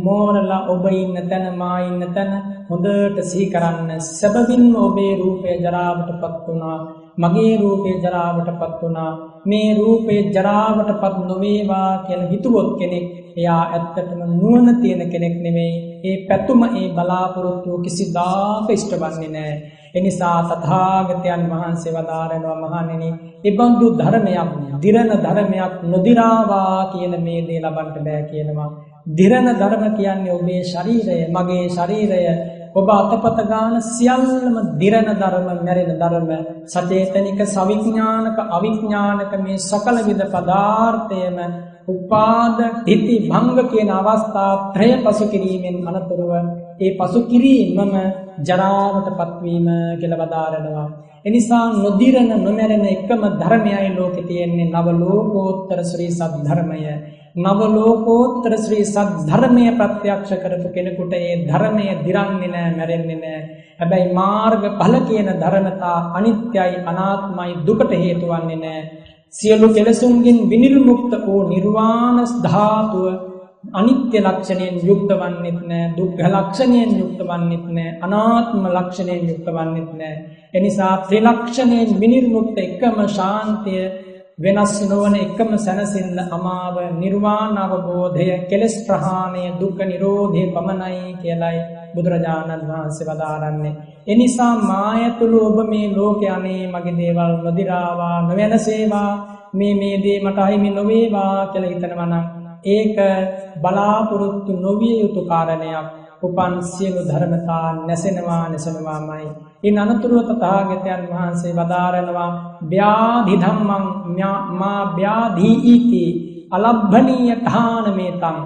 මෝරලා ඔබ ඉන්න තැන මා ඉන්න තැන හොඳට සිහි කරන්න සැබවින්ම ඔබේ රූපය ජරාවටපත් වුණා මගේ රූපේ ජරාවටපත් වුණා. මේ රූපේ ජරාවටපත් නොවේවා කියලා හිතුවොත් කෙනෙක් එයා ඇත්තටම නුවණ තියෙන කෙනෙක් නෙමෙයි ඒ පැතුම ඒ බලාපොරොත්තු කිසිදාක ඉෂ්ට වන්නේ නැහැ එනිසා තථාගතයන් වහන්සේ වදාරනවා මහණෙනි ඉබඳු ධර්මයක් දිරන ධර්මයක් නොදිරාවා කියන මේ දේ ලබන්න බෑ කියනවා. දිරන ධර්ම කියන්නේ ඔබේ ශරීරය මගේ ශරීරය. ඔබ අතපත ගාන සියල්ලම දිරන ධර්ම මැරෙන ධර්ම සචේතනික සවිඥානික අවිඥානික මේ සකල විද පදාර්ථයම උපාද හිති භංග කියන අවස්ථා ත්‍රය පසු කිරීමෙන් අනතුරුව ඒ පසු කිරීමම ජරාවට පත්වීම කියලා වදාරනවා. එනිසා නොදිරන නොමැරෙන එකම ධර්මයයි ලෝකේ තියෙන්නේ නව ලෝකෝත්තර ශ්‍රී සද්ධර්මය. නව ලෝකෝත්තර ශ්‍රී සද්ධර්මය ප්‍රත්‍යක්ෂ කරපු කෙනෙකුට ඒ ධර්මය දිරන්නේ නැහැ මැරෙන්නේ නැහැ හැබැයි මාර්ග ඵල කියන ධර්මතා අනිත්‍යයි අනාත්මයි දුකට හේතු වන්නේ නැහැ සියලු කෙලසුන්ගෙන් විනිර්මුක්ත වූ නිර්වාණ ධාතුව අනිත්‍ය ලක්ෂණයෙන් යුක්ත වන්නෙත් නෑ දුක්ඛ ලක්ෂණයෙන් යුක්ත වන්නෙත් නෑ අනාත්ම ලක්ෂණයෙන් යුක්ත වන්නෙත් නෑ. එනිසා ත්‍රිලක්ෂණයෙන් විනිර්මුක්ත එකම ශාන්තිය වෙනස් නොවන එකම සැනසෙල්ල අමාව නිර්වාණ අවබෝධය කෙලෙස් ප්‍රහාණය දුක්ඛ නිරෝධය පමණයි කියලයි බුදුරජාණන් වහන්සේ වදාරන්නේ. එනිසා මායතුළු ඔබ මේ ලෝකේ අනේ මගේ දේවල් නොදිරාවා නොවැනසේවා මේ මේ දේ මට අහිමි නොවේවා කියලා හිතනවා නම් ඒක බලාපොරොත්තු නොවිය යුතු කාරණයක්. උපන් සියලු ධර්මතා නැසෙනවා නැසෙනවාමයි. ඉන් අනතුරුව තථාගතයන් වහන්සේ වදාරනවා ව්‍යාධි ධම්මං මා ව්‍යාධී ඉති අලබ්බනීය ඨානමේතං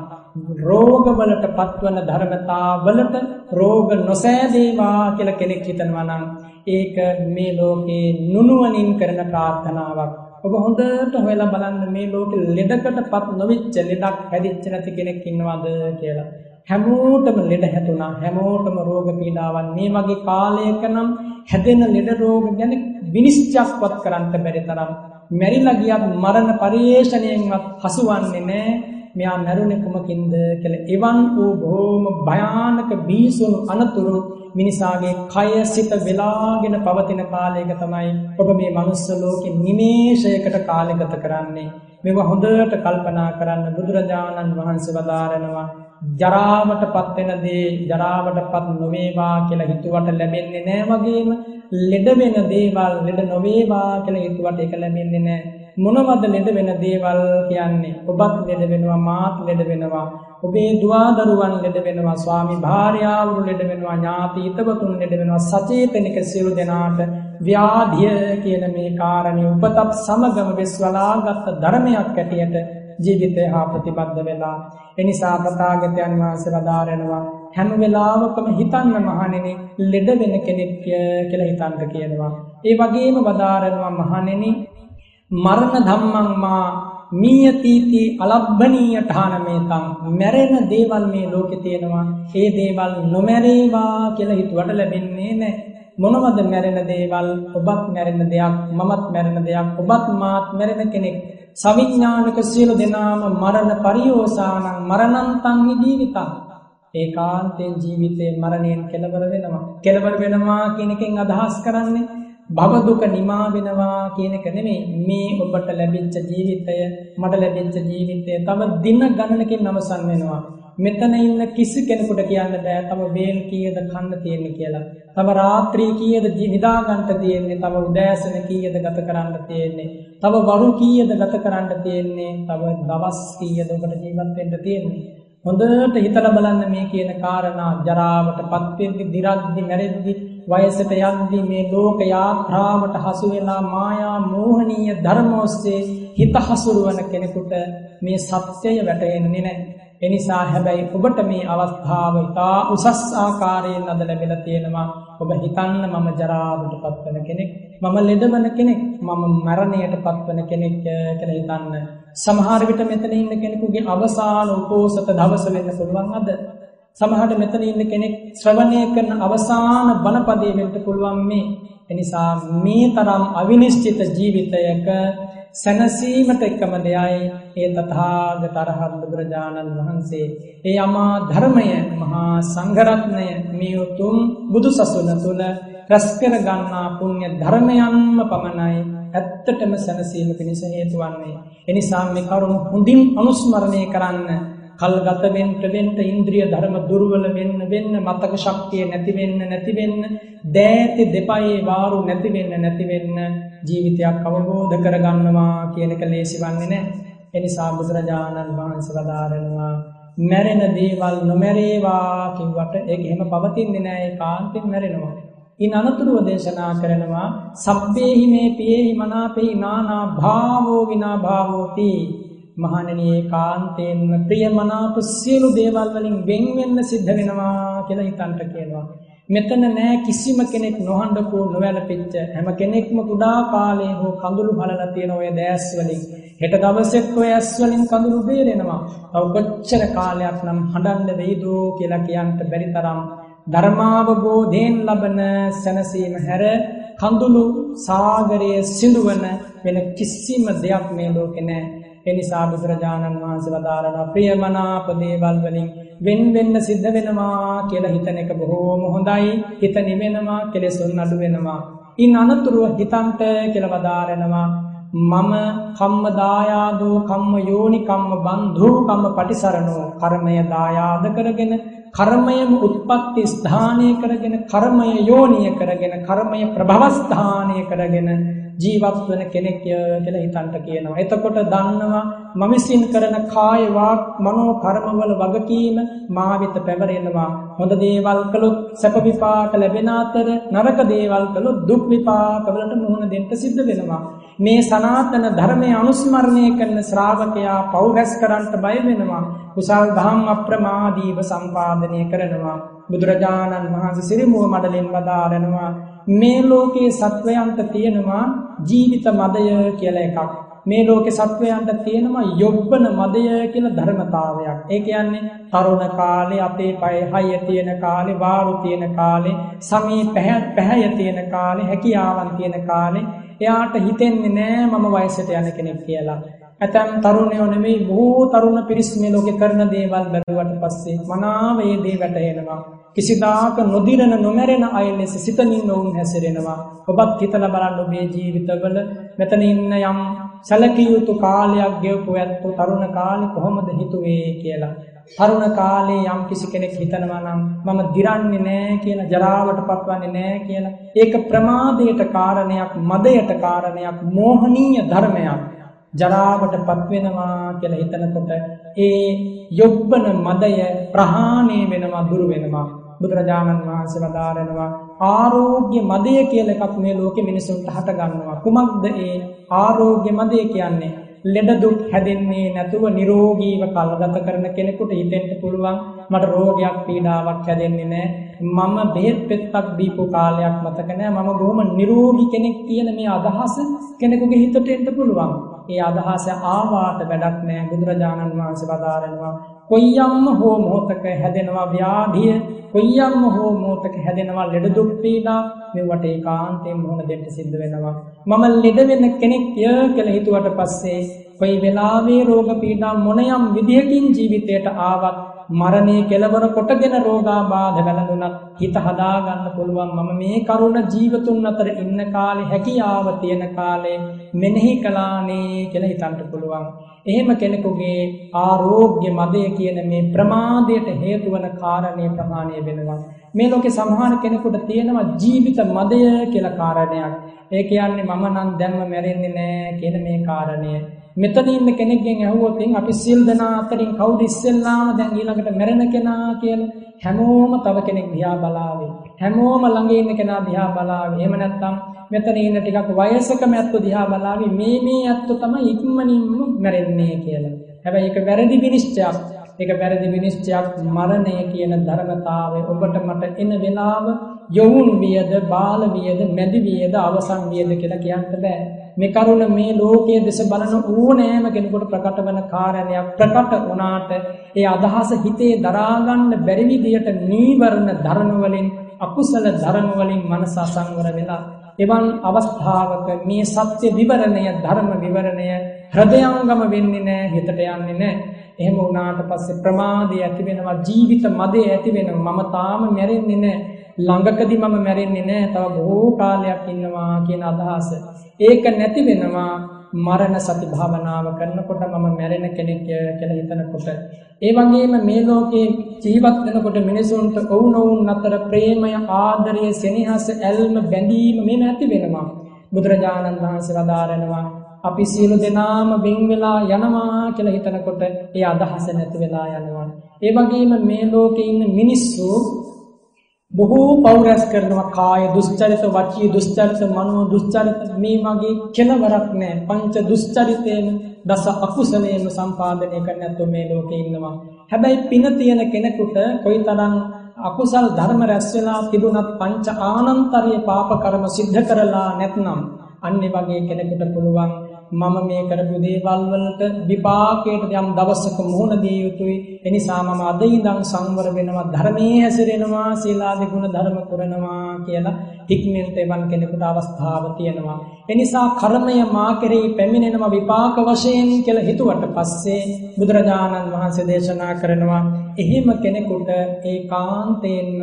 රෝගවලට පත්වන ධර්මතාවලට රෝග නොසෑදේවා කියලා කෙනෙක් හිතනවා නම් ඒක මේ ලෝකේ නුනුවණින් කරන ප්‍රාර්ථනාවක්. ඔබ හොඳට හොයලා බලන්න මේ ලෝකෙ ලෙඩකටපත් නොවිච්ච ලෙඩක් හැදිච්ච නැති කෙනෙක් ඉන්නවද කියලා. හැමෝටම ලෙඩ හැදුනා. හැමෝටම රෝග පීඩාවන් මේ වගේ කාලයක නම් හැදෙන ලෙඩ රෝග ගැන විනිශ්චයක්වත් කරන්න බැරි තරම් මැරිලා ගියත් මරණ පරිේශණයෙන්වත් හසුවන්නේ නැහැ. මෙයා මැරුණේ කුමකින්ද කියලා එවන් වූ බොහොම භයානක බීසුණු අනතුරු මිනිසාගේ කය සිත වෙලාගෙන පවතින කාලයක තමයි ඔබ මේ මනුස්ස ලෝකෙ නිමේෂයකට කාලය ගත කරන්නේ. මේව හොඳට කල්පනා කරන්න බුදුරජාණන් වහන්සේ වදාරනවා. ජරාවට පත් වෙන දේ ජරාවට පත් නොවේවා කියලා හිතුවට ලැබෙන්නේ නැහැ වගේම ලෙඩ වෙන දේවල් ලෙඩ නොවේවා කියලා හිතුවට ඒක ලැබෙන්නේ නැහැ මොනවද ලෙඩ වෙන දේවල් කියන්නේ? ඔබත් ලෙඩ වෙනවා මාත් ලෙඩ වෙනවා. ඔබේ දුවාදරුවන් ලෙඩ වෙනවා ස්වාමි භාර්යාවරු ලෙඩ වෙනවා ඥාති හිතවතුන් ලෙඩ වෙනවා සචේතනික සියලු දෙනාට ව්‍යාධිය කියන මේ කාරණය උපතත් සමගම වෙස්වලාගත්ත ධර්මයක් ඇටියට ජීවිතය හා ප්‍රතිබද්ධ වෙලා. එනිසා ප්‍රතාගතයන් වහන්සේ වදාරෙනවා හැම වෙලාවකම හිතන්න මහණෙනි ලෙඩ වෙන කෙනෙක් කියලා හිතන්න කියනවා. ඒ වගේම වදාරනවා මහණෙනි මරණ ධම්මං මා මීයතීති අලබ්බනීය ඨානමේතං මැරෙන දේවල් මේ ලෝකේ තියෙනවා. ඒ දේවල් නොමැරේවා කියලා හිතුවට ලැබෙන්නේ නැහැ. මොනවද මැරෙන දේවල්? ඔබත් මැරෙන දෙයක් මමත් මැරෙන දෙයක් ඔබත් මාත් මැරෙන කෙනෙක්. සවිඥානික සියලු දෙනාම මරණ පරියෝසානං මරණන්තං ජීවිතං ඒකාන්තයෙන් ජීවිතේ මරණයෙන් කෙලවර වෙනවා. කෙලවර වෙනවා කියන එකෙන් අදහස් කරන්නේ භව දුක නිමා වෙනවා කියන එක නෙමෙයි. මේ ඔබට ලැබිච්ච ජීවිතය මට ලැබිච්ච ජීවිතය තව දින ගණනකින් අවසන් වෙනවා. මෙතන ඉන්න කිසි කෙනෙකුට කියන්න බෑ තව වේල් කීයද කන්න තියෙන්නේ කියලා. තව රාත්‍රී කීයද නිදා ගන්න තියෙන්නේ, තව උදෑසන කීයද ගත කරන්න තියෙන්නේ, තව වරු කීයද ගත කරන්න තියෙන්නේ, තව දවස් කීයද ඔබට ජීවත් වෙන්න තියෙන්නේ. හොඳට හිතලා බලන්න මේ කියන කාරණා ජරාවටපත් වෙද්දි, දි รา ද්දි, මැරෙද්දි, වයසට යද්දි මේ ලෝක යාත්‍රාවට හසු වෙලා මායා මෝහනීය ධර්ම ඔස්සේ හිත හසුරුවන කෙනෙකුට මේ සත්‍යය වැටහෙන්නේ නැහැ. එනිසා හැබැයි ඔබට මේ අවස්ථාව ඉතා උසස් ආකාරයෙන් අද ලැබිලා තියෙනවා. ඔබ හිතන්න මම ජරාවට පත්වන කෙනෙක් මම ලෙඩවන කෙනෙක් මම මරණයට පත්වන කෙනෙක් කියලා හිතන්න. සමහර විට මෙතන ඉන්න කෙනෙකුගේ අවසාන උපෝසත දවස වෙන්න පුළුවන් අද. සමහරට මෙතන ඉන්න කෙනෙක් ශ්‍රවණය කරන අවසාන බණපදයේ වෙන්න පුළුවන් මේ. එනිසා මේ තරම් අවිනිශ්චිත ජීවිතයක සැනසීමට එකම දෙයයි. ඒ තථාගත අරහත් බුදුරජාණන් වහන්සේ. ඒ අමා ධර්මය මහා සංඝරත්නය මේ උතුම් බුදුසසුන තුල රැස් කර ගන්නා පුණ්‍ය ධර්මයන්ම පමණයි ඇත්තටම සැනසීම පිණිස හේතු වන්නේ. එනිසා මේ කරුණ හොඳින් අනුස්මරණය කරන්න කල්ගත වෙන්න වෙන්න ඉන්ද්‍රිය ධර්ම දුර්වල වෙන්න වෙන්න මතක ශක්තිය නැති වෙන්න නැති වෙන්න දෑති දෙපයේ වාරු නැති වෙන්න නැති වෙන්න ජීවිතයක් අවබෝධ කරගන්නවා කියන එක ලේසි වන්නේ නැහැ. ඒ නිසා බුදුරජාණන් වහන්සේ වදාරනවා මැරෙන දේවල් නොමැරේවා කිව්වට ඒක එහෙම පවතින්නේ නැහැ ඒකාන්තයෙන් මැරෙනවා. ඉන් අනතුරුව දේශනා කරනවා සබ්බේහි මේ පියේහි මනාපෙහි නානා භාවෝ විනා භාවෝති මහණෙනි ඒකාන්තයෙන්ම ප්‍රියමනාප සියලු දේවල් වලින් වෙන් වෙන්න සිද්ධ වෙනවා කියලා හිතන්ට කියනවා. මෙතන නෑ කිසිම කෙනෙක් නොහඬකෝ නොවැළපෙච්ච හැම කෙනෙක්ම කුඩා කාලේ හෝ කඳුළු බලලා තියෙන ඔය දැස් වලින් හෙට දවසෙත් ඔය ඇස් වලින් කඳුළු බේරෙනවා. තව කොච්චර කාලයක් නම් හඬන්න වෙයිද කියලා කියන්න බැරි තරම් ධර්මාවබෝධයෙන් ලබන සැනසීම හැර කඳුළු සාගරයේ සිඳුවන වෙන කිසිම දෙයක් මේ ලෝකේ නැහැ. එනිසා බුදුරජාණන් වහන්සේ වදාරනවා ප්‍රියමනාප දේවල් වලින් වෙන් වෙන්න සිද්ධ වෙනවා කියලා හිතන එක බොහෝම හොඳයි. හිත නිවෙනවා, කෙලෙසුන් අඩු වෙනවා. ඉන් අනතුරුව හිතන්ට කියලා වදාරනවා මම කම්ම දායාදෝ කම්ම යෝනි කම්ම බන්ධූ කම්ම පටිසරණෝ කර්මය දායාද කරගෙන කර්මයම උත්පත්ති ස්ථානය කරගෙන කර්මය යෝනිය කරගෙන කර්මය ප්‍රභවස්ථානය කරගෙන ජීවත් වෙන කෙනෙක් කියලා හිතන්ට කියනවා. එතකොට දන්නවා මම විසින් කරන කාය වාක් මනෝ කර්මවල වගකීම මා වෙත පැවරෙනවා. හොඳ දේවල් කළොත් සැප විපාක ලැබෙන අතර නරක දේවල් කළොත් දුක් විපාක වලට මුහුණ දෙන්න සිද්ධ වෙනවා. මේ සනාතන ධර්මයේ අනුස්මරණය කරන ශ්‍රාවකයා පව් රැස් කරන්නට බය වෙනවා. කුසල් දහම් අප්‍රමාදීව සම්පාදනය කරනවා. බුදුරජාණන් වහන්සේ සිරිමුව මඩලින් වදාරනවා මේ ලෝකයේ සත්වයන්ට තියෙනවා ජීවිත මදය කියලා එකක්. මේ ලෝකේ සත්වයන්ට තියෙනවා යොබ්බන මදය කියලා ධර්මතාවයක්. ඒ කියන්නේ තරුණ කාලේ අපේ පය හය තියෙන කාලේ වාරු තියෙන කාලේ සමී පැහැය තියෙන කාලේ හැකියාවන් තියෙන කාලේ එයාට හිතෙන්නේ නෑ මම වයසට යන කෙනෙක් කියලා. ඇතැම් තරුණයෝ නෙමෙයි බොහෝ තරුණ පිරිස් මේ ලෝකේ කරන දේවල් බැලුවට පස්සේ මනාව ඒ දේ වැටහෙනවා. කිසිදාක නොදිරන නොමැරෙන අය ලෙස සිතමින් ඔවුන් හැසිරෙනවා. ඔබත් හිතලා බලන්න ඔබේ ජීවිතවල මෙතන ඉන්න යම් සැලකිය යුතු කාලයක් ගෙවපු ඇත්තෝ තරුණ කාලේ කොහොමද හිතුවේ කියලා. තරුණ කාලේ යම් කිසි කෙනෙක් හිතනවා නම් මම දිරන්නේ නැහැ කියලා ජරාවට පත්වන්නේ නැහැ කියලා. ඒක ප්‍රමාදයට කාරණයක්, මදයට කාරණයක්, මෝහනීය ධර්මයක්. ජරාවට පත්වෙනවා කියලා හිතනකොට ඒ යොබ්බන මදය ප්‍රහාණය වෙනවා දුරු වෙනවා. බුදුරජාණන් වහන්සේ වදාරනවා ආරෝග්‍ය මදය කියලා එකක් මේ ලෝකෙ මිනිසුන්ට හට ගන්නවා. කුමක්ද ඒ ආරෝග්‍ය මදය කියන්නේ? ලෙඩ දුක් හැදෙන්නේ නැතුව නිරෝගීව කල්ගත කරන කෙනෙකුට හිතෙන්න පුළුවන්. මට රෝගයක් පීඩාවක් හැදෙන්නේ නැහැ මම බෙහෙත් පෙත්තක් දීපු කාලයක් මතක නැහැ මම බොහොම නිරෝගී කෙනෙක් කියන මේ අදහස කෙනෙකුගේ හිතට එන්න පුළුවන්. ඒ අදහස ආවාට වැඩක් නැහැ බුදුරජාණන් වහන්සේ වදාරනවා කොයියම්ම හෝ මොහොතක හැදෙනවා ව්‍යාධිය කොයියම්ම හෝ මොහොතක හැදෙනවා ලෙඩ දුක් පීඩා මෙවට ඒකාන්තයෙන් මුහුණ දෙන්න සිද්ධ වෙනවා. මම ලෙඩ වෙන කෙනෙක් ය කියලා හිතුවට පස්සේ කොයි වෙලාවේ රෝග පීඩා මොනයම් විදිහකින් ජීවිතයට ආවත් මරණය කෙලවර කොටගෙන රෝගාබාධ වැළඳුනත් හිත හදාගන්න පුළුවන් මම මේ කරුණ ජීවතුන් අතර ඉන්න කාලේ හැකියාව තියෙන කාලේ මෙනෙහි කළානේ කියලා හිතන්න පුළුවන්. එහෙම කෙනෙකුගේ ආරෝග්‍ය මදය කියන මේ ප්‍රමාදයට හේතු වන කාරණේ ප්‍රමාණය වෙනවා. මේ ලෝකේ සමහර කෙනෙකුට තියෙනවා ජීවිත මදය කියලා කාරණයක්. ඒ කියන්නේ මම නම් දැන්ම මැරෙන්නේ නැහැ කියන මේ කාරණය. මෙතන ඉන්න කෙනෙක්ගෙන් ඇහුවොත් අපි සිල් දනා අතරින් කවුද ඉස්සෙල්ලාම දැන් ඊළඟට මැරෙන කෙනා කියලා හැමෝම තව කෙනෙක් දිහා බලාවේ. හැමෝම ළඟ ඉන්න කෙනා දිහා බලාවේ. එහෙම නැත්නම් මෙතන ඉන්න ටිකක් වයසක මැත්තෝ දිහා බලාවේ. මේ මේ ඇත්තෝ තමයි ඉක්මනින්ම මැරෙන්නේ කියලා. හැබැයි ඒක වැරදි විනිශ්චයක්. ඒක වැරදි විනිශ්චයක් මරණය කියන ධර්මතාවය ඔබට මට එන වෙලාව යොවුන් වියද බාල වියද මැදි වියද අවසන් වියද කියලා කියන්න බෑ. මේ කරුණ මේ ලෝකයේ දෙස බලන ඕනෑම කෙනෙකුට ප්‍රකට වන කාරණයක් ප්‍රකට වුණාට ඒ අදහස හිතේ දරා ගන්න බැරි විදියට නීවරණ ධර්ම වලින් අකුසල ධර්ම වලින් මනස අසංවර වෙලා එවන් අවස්ථාවක මේ සත්‍ය විවරණය ධර්ම විවරණය හෘදයාංගම වෙන්නේ නැහැ හිතට යන්නේ නැහැ එහෙම වුණාට පස්සේ ප්‍රමාදය ඇති වෙනවා ජීවිත මදේ ඇති වෙනවා. මම තාම මැරෙන්නේ නැහැ ළඟකදී මම මැරෙන්නේ නැහැ තව බොහෝ කාලයක් ඉන්නවා කියන අදහස. ඒක නැති වෙනවා මරණ සති භාවනාව කරනකොට මම මැරෙන කෙනෙක් කියලා හිතනකොට. ඒ වගේම මේ ලෝකේ ජීවත් වෙනකොට මිනිසුන්ට වුණොවුන් අතර ප්‍රේමය, ආදරය, සෙනෙහස, ඇල්ම, බැඳීම මේ නැති වෙනවා. බුදුරජාණන් වහන්සේ වදාරනවා අපි සියලු දෙනාම වෙන් වෙලා යනවා කියලා හිතනකොට ඒ අදහස නැති වෙලා යනවා. ඒ වගේම මේ ලෝකේ ඉන්න මිනිස්සු බොහෝ පව් රැස් කරනවා කාය දුස්චරිත වචී දුස්චරිත මනෝ දුස්චරිත මේ වගේ කෙලවරක් නැහැ පංච දුස්චරිතේම දස අකුසලේම සම්පාදනය කරන්න නැත්නම් මේ ලෝකේ ඉන්නවා. හැබැයි පින තියෙන කෙනෙකුට කොයිතරම් අකුසල් ධර්ම රැස් වෙලා තිබුණත් පංච ආනන්තරීය පාප කර්ම සිද්ධ කරලා නැත්නම් අන්නේ වගේ කෙනෙකුට පුළුවන් මම මේ කරපු දේවල් වලට විපාකයට යම් දවසක මුහුණ දිය යුතුයි. ඒ නිසා මම අද ඉඳන් සංවර වෙනවා, ධර්මයේ හැසිරෙනවා, සීලාදී ගුණ ධර්ම කරනවා කියලා හික්මෙන්ට එවන් කෙනෙකුට අවස්ථාව තියෙනවා. ඒ නිසා කර්මය මා කෙරෙහි පැමිණෙනවා විපාක වශයෙන් කියලා හිතුවට පස්සේ බුදුරජාණන් වහන්සේ දේශනා කරනවා එහෙම කෙනෙකුට ඒකාන්තයෙන්ම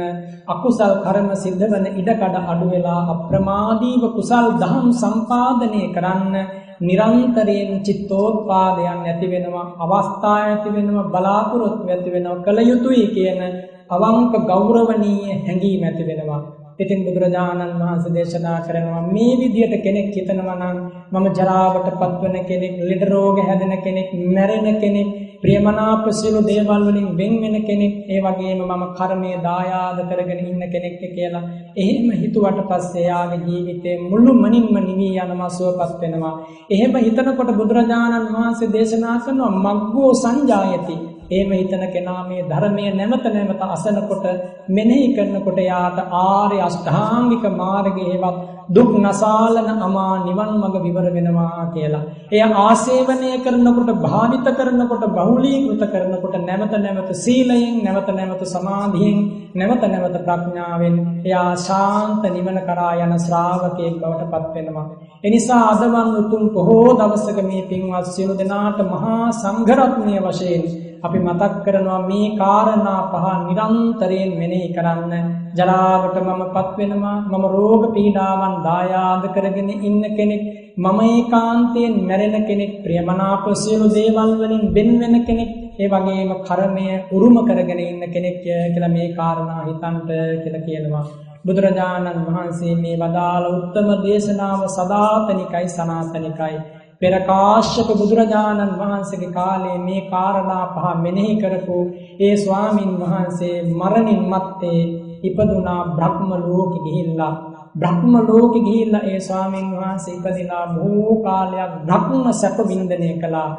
අකුසල් කර්ම සිද්ධ වන ඉඩකඩ අඩු වෙලා අප්‍රමාදීව කුසල් දහම් සම්පාදනය කරන්න නිරන්තරයෙන් චිත්තෝත්පාදයන් ඇති වෙනවා අවස්ථා ඇති වෙනවා බලාපොරොත්තු ඇති වෙනවා කල යුතුයි කියන අවංක ගෞරවනීය හැඟීම ඇති වෙනවා. ඉතින් බුදුරජාණන් වහන්සේ දේශනා කරනවා මේ විදියට කෙනෙක් හිතනවා නම් මම ජරාවට පත්වන කෙනෙක් ලෙඩ රෝග හැදෙන කෙනෙක් මැරෙන කෙනෙක් ප්‍රියමනාප සියලු දේවල් වලින් වෙන් වෙන කෙනෙක් ඒ වගේම මම කර්මයේ දායාද කරගෙන ඉන්න කෙනෙක් කියලා. එහෙම හිතුවට පස්සේ යාගේ ජීවිතේ මුළු මනින්ම නිවි යනවා සුවපත් වෙනවා. එහෙම හිතනකොට බුදුරජාණන් වහන්සේ දේශනා කරනවා මග්ගෝ සංජායති. එහෙම හිතන කෙනා මේ ධර්මය නැවත නැවත අසනකොට මෙනෙහි කරනකොට යාට ආර්ය අෂ්ටාංගික මාර්ගයේවත් දුක් නසාලන අමා නිවන් මඟ විවර වෙනවා කියලා. එය ආසේවනය කරනකොට භාවිත කරනකොට බහුලීකృత කරනකොට නැවත නැවත සීලයෙන් නැවත නැවත සමාධියෙන් නැවත නැවත ප්‍රඥාවෙන් එයා ශාන්ත නිවන කරා යන ශ්‍රාවකයෙක් බවට පත් වෙනවා. එනිසා අදවන් උතුම් බොහෝ දවසක මේ පින්වත් සියලු දෙනාට මහා සංඝරත්නය වශයෙන් අපි මතක් කරනවා මේ කාරණා පහ නිරන්තරයෙන් මෙනෙහි කරන්න. ජරාවට මම පත් වෙනවා මම රෝග පීඩාවන් දායාද කරගෙන ඉන්න කෙනෙක් මම ඒකාන්තයෙන් මැරෙන කෙනෙක් ප්‍රියමනාප සියලු දේවල් වලින් වෙන් වෙන කෙනෙක් ඒ වගේම කර්මය උරුම කරගෙන ඉන්න කෙනෙක් කියලා මේ කාරණා හිතන්ට කියලා කියනවා. බුදුරජාණන් වහන්සේ මේ වදාළ උත්තම දේශනාව සදාතනිකයි සනාතනිකයි. පෙර කාශ්‍යප බුදුරජාණන් වහන්සේගේ කාලේ මේ කාරණා පහ මෙනෙහි කරපු ඒ ස්වාමින් වහන්සේ මරණින් මත්තේ ඉපදුනා බ්‍රහ්ම ලෝකෙ ගිහිල්ලා. බ්‍රහ්ම ලෝකෙ ගිහිල්ලා ඒ ස්වාමින් වහන්සේ ඉපදිලා බොහෝ කාලයක් බ්‍රහ්ම සැප වින්දනය කළා.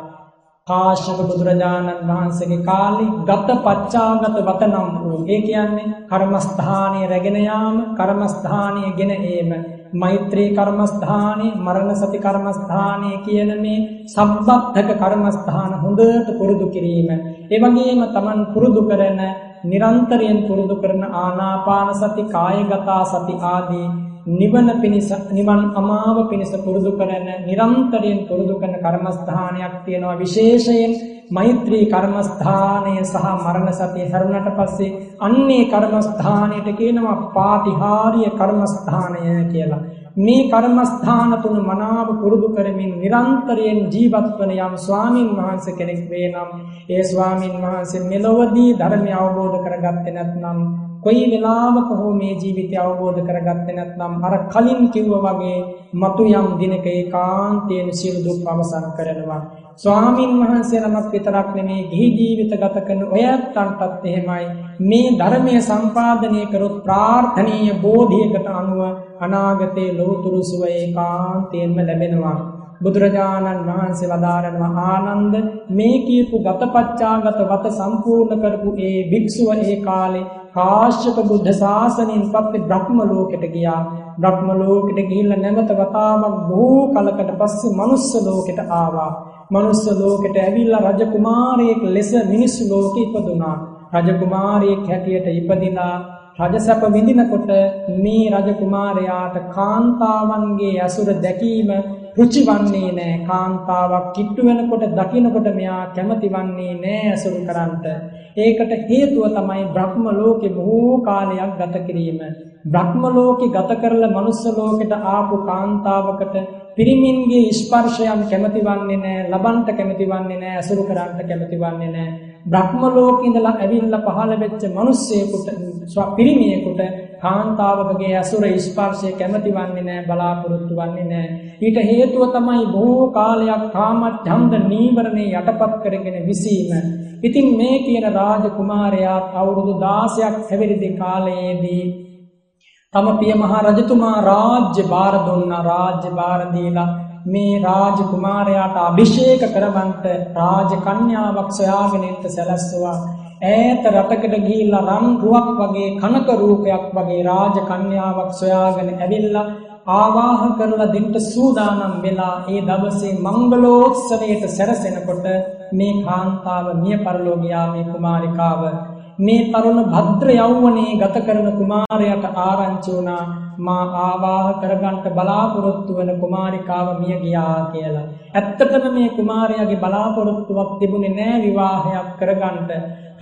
කාශ්‍යප බුදුරජාණන් වහන්සේගේ කාලේ ගත පච්චාගත වතනම් වූ ඒ කියන්නේ කර්මස්ථානීය රැගෙන යාම කර්මස්ථානීය ගෙන ඒම. මෛත්‍රී කර්මස්ථානයේ මරණ සති කර්මස්ථානයේ කියන මේ සම්බද්ධක කර්මස්ථාන හොඳට පුරුදු කිරීම. ඒ වගේම Taman පුරුදු කරන නිරන්තරයෙන් පුරුදු කරන ආනාපාන සති කායගත සති ආදී නිවන පිණිස නිවන් අමාව පිණිස පුරුදු කරන නිරන්තරයෙන් පුරුදු කරන කර්මස්ථානයක් තියෙනවා විශේෂයෙන් මෛත්‍රී කර්මස්ථානය සහ මරණ සතිය හැරුණට පස්සේ අන්නේ කර්මස්ථානයට කියනවා පාටිහාරීය කර්මස්ථානය කියලා. මේ කර්මස්ථාන තුන මනාව පුරුදු කරමින් නිරන්තරයෙන් ජීවත් වන යම් ස්වාමින් වහන්සේ කෙනෙක් වේ නම් ඒ ස්වාමින් වහන්සේ මෙලොවදී ධර්මය අවබෝධ කරගත්තේ නැත්නම් කොයි වෙලාවක හෝ මේ ජීවිතය අවබෝධ කරගත්තේ නැත්නම් අර කලින් කිව්වා වගේ මතු යම් දිනක ඒකාන්තයෙන් සියලු දුක් අවසන් කරනවා. ස්වාමින් වහන්සේ නමක් විතරක් නෙමේ ගිහි ජීවිත ගත කරන ඔය අත්තන්ටත් එහෙමයි. මේ ධර්මයේ සම්පාදනය කරොත් ප්‍රාර්ථනීය බෝධියකට අනුව අනාගතයේ ලෝතුරු සුව ඒකාන්තයෙන්ම ලැබෙනවා. බුදුරජාණන් වහන්සේ වදාරනවා ආනන්ද මේ කියපු ගතපච්චාගත වත සම්පූර්ණ කරපු ඒ භික්ෂුව ඒ කාලේ කාශ්‍යප බුද්ධ ශාසනයෙන් පස්සේ බ්‍රහ්ම ලෝකෙට ගියා. බ්‍රහ්ම ලෝකෙට ගිහිල්ලා නැවත වතාවක් බොහෝ කලකට පස්සේ මනුස්ස ලෝකෙට ආවා. මනුස්ස ලෝකෙට ඇවිල්ලා රජ කුමාරයෙක් ලෙස මිනිස් ලෝකෙ ඉපදුනා. රජ කුමාරයෙක් හැටියට ඉපදිලා රජසැප විඳිනකොට මේ රජ කුමාරයාට කාන්තාවන්ගේ ඇසුර දැකීම රුචි වන්නේ නෑ කාන්තාවක් කිට්ටු වෙනකොට දකිනකොට මෙයා කැමති වන්නේ නෑ ඇසුරු කරන්නට. ඒකට හේතුව තමයි බ්‍රහ්ම ලෝකේ බොහෝ කාලයක් ගත කිරීම. බ්‍රහ්ම ලෝකේ ගත කරලා මනුස්ස ලෝකෙට ආපු කාන්තාවකට පිරිමින්ගේ ස්පර්ශයන් කැමති වන්නේ නෑ, ලබන්ට කැමති වන්නේ නෑ, ඇසුරු කරන්නට කැමති වන්නේ නෑ. බ්‍රහ්ම ලෝකේ ඉඳලා ඇවිල්ලා පහළ වෙච්ච මිනිස්සෙකුට පිරිමියෙකුට කාන්තාවකගේ ඇසුර ස්පර්ශය කැමති වන්නේ නැහැ බලාපොරොත්තු වන්නේ නැහැ ඊට හේතුව තමයි බොහෝ කාලයක් කාමච්ඡන්ද නීවරණේ යටපත් කරගෙන විසීම. ඉතින් මේ කියන රාජකුමාරයා අවුරුදු 16ක් හැවිරිදි කාලයේදී තම පිය මහා රජතුමා රාජ්‍ය භාර දුන්නා රාජ්‍ය භාර දීලා මේ රාජකුමාරයාට අභිෂේක කරවන්ට රාජ කන්‍යාවක් සොයාගෙන ඉන්න සැලැස්සුවා. ඈත රටකට ගිහිල්ලා රන් රුවක් වගේ කනක රූපයක් වගේ රාජ කන්‍යාවක් සොයාගෙන ඇවිල්ලා ආවාහ කරලා දෙන්න සූදානම් වෙලා ඒ දවසේ මංගලෝත්සවයට සැරසෙනකොට මේ කාන්තාව මිය පරලෝ ගියා මේ කුමාරිකාව මේ තරුණ භද්‍ර යෞවනයේ ගත කරන කුමාරයාට ආරංචි වුණා මා ආවාහ කරගන්න බලාපොරොත්තු වෙන කුමාරිකාව මිය ගියා කියලා. ඇත්තටම මේ කුමාරයාගේ බලාපොරොත්තුවක් තිබුණේ නෑ විවාහයක් කරගන්න.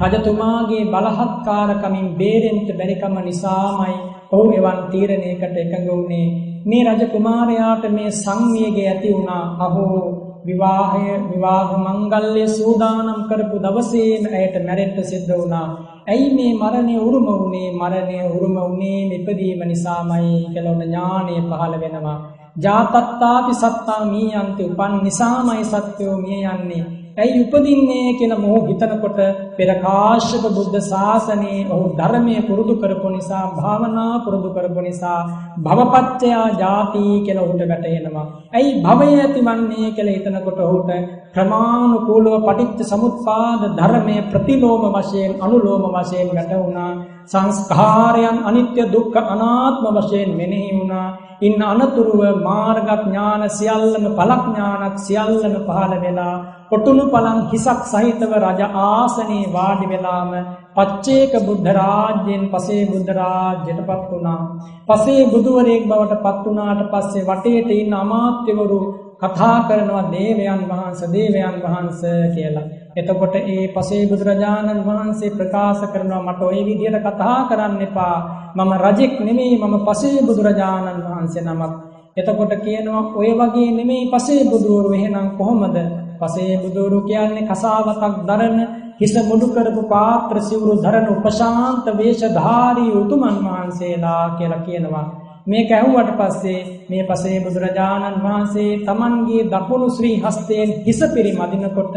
රජතුමාගේ බලහත්කාරකමින් බේරෙන්න බැරිකම නිසාමයි ඔහු එවන් තීරණයකට එකඟ වුණේ. මේ රජ කුමාරයාට මේ සංවේගය ඇති වුණා. අහෝ විවාහය විවාහ මංගල්‍ය සූදානම් කරපු දවසේම ඇයට මැරෙන්න සිද්ධ වුණා. ඇයි මේ මරණය උරුම වුණේ? මරණය උරුම වුණේ ඉපදීම නිසාමයි කියලා ඥානය පහළ වෙනවා. ජාතත්තාපි සත්තා මීයන්ති උපන් නිසාමයි සත්‍යෝ මිය යන්නේ. ඇයි උපදින්නේ කියලා මොහු හිතනකොට පෙර කාශ්‍යප බුද්ධ ශාසනයේ ඔහු ධර්මයේ පුරුදු කරපු නිසා භාවනා පුරුදු කරපු නිසා භවපච්චයා ජාති කියලා ඔහුට වැටහෙනවා. ඇයි භවය ඇතිවන්නේ කියලා හිතනකොට ඔහුට ක්‍රමානුකූලව පටිච්ච සමුප්පාද ධර්මයේ ප්‍රතිලෝම වශයෙන් අනුලෝම වශයෙන් වැටුණා. සංස්කාරයන් අනිත්‍ය දුක්ඛ අනාත්ම වශයෙන් මෙනෙහි වුණා. ඉන්න අනතුරුව මාර්ග ඥාන සියල්ලම ඵලඥානක් සියල්ලම පහළ වෙලා කොටුණු පලං හිසක් සහිතව රජ ආසනයේ වාඩි වෙලාම පච්චේක බුද්ධ රාජ්‍යයෙන් පසේ බුද්ධ රාජ්‍යයට පත් වුණා. පසේ බුදුවරයෙක් බවට පත් වුණාට පස්සේ වටේට ඉන්න අමාත්‍යවරු කතා කරනවා දේවයන් වහන්සේ දේවයන් වහන්සේ කියලා. එතකොට ඒ පසේ බුදුරජාණන් වහන්සේ ප්‍රකාශ කරනවා මට ওই විදිහට කතා කරන්න එපා. මම රජෙක් නෙමෙයි මම පසේ බුදුරජාණන් වහන්සේ නමක්. එතකොට කියනවා ඔය වගේ නෙමෙයි පසේ බුදුවරු එහෙනම් කොහොමද? පසේ බුදුවරු කියන්නේ කසාවතක් දරන හිස මුඩු කරපු පාත්‍ර සිවුරු දරන උපශාන්ත වේශධාරී උතුමන් වහන්සේලා කියලා කියනවා. මේ කැහුවට පස්සේ මේ පසේ බුදුරජාණන් වහන්සේ තමන්ගේ දකුණු ශ්‍රී හස්තයෙන් හිස පිරිමදිනකොට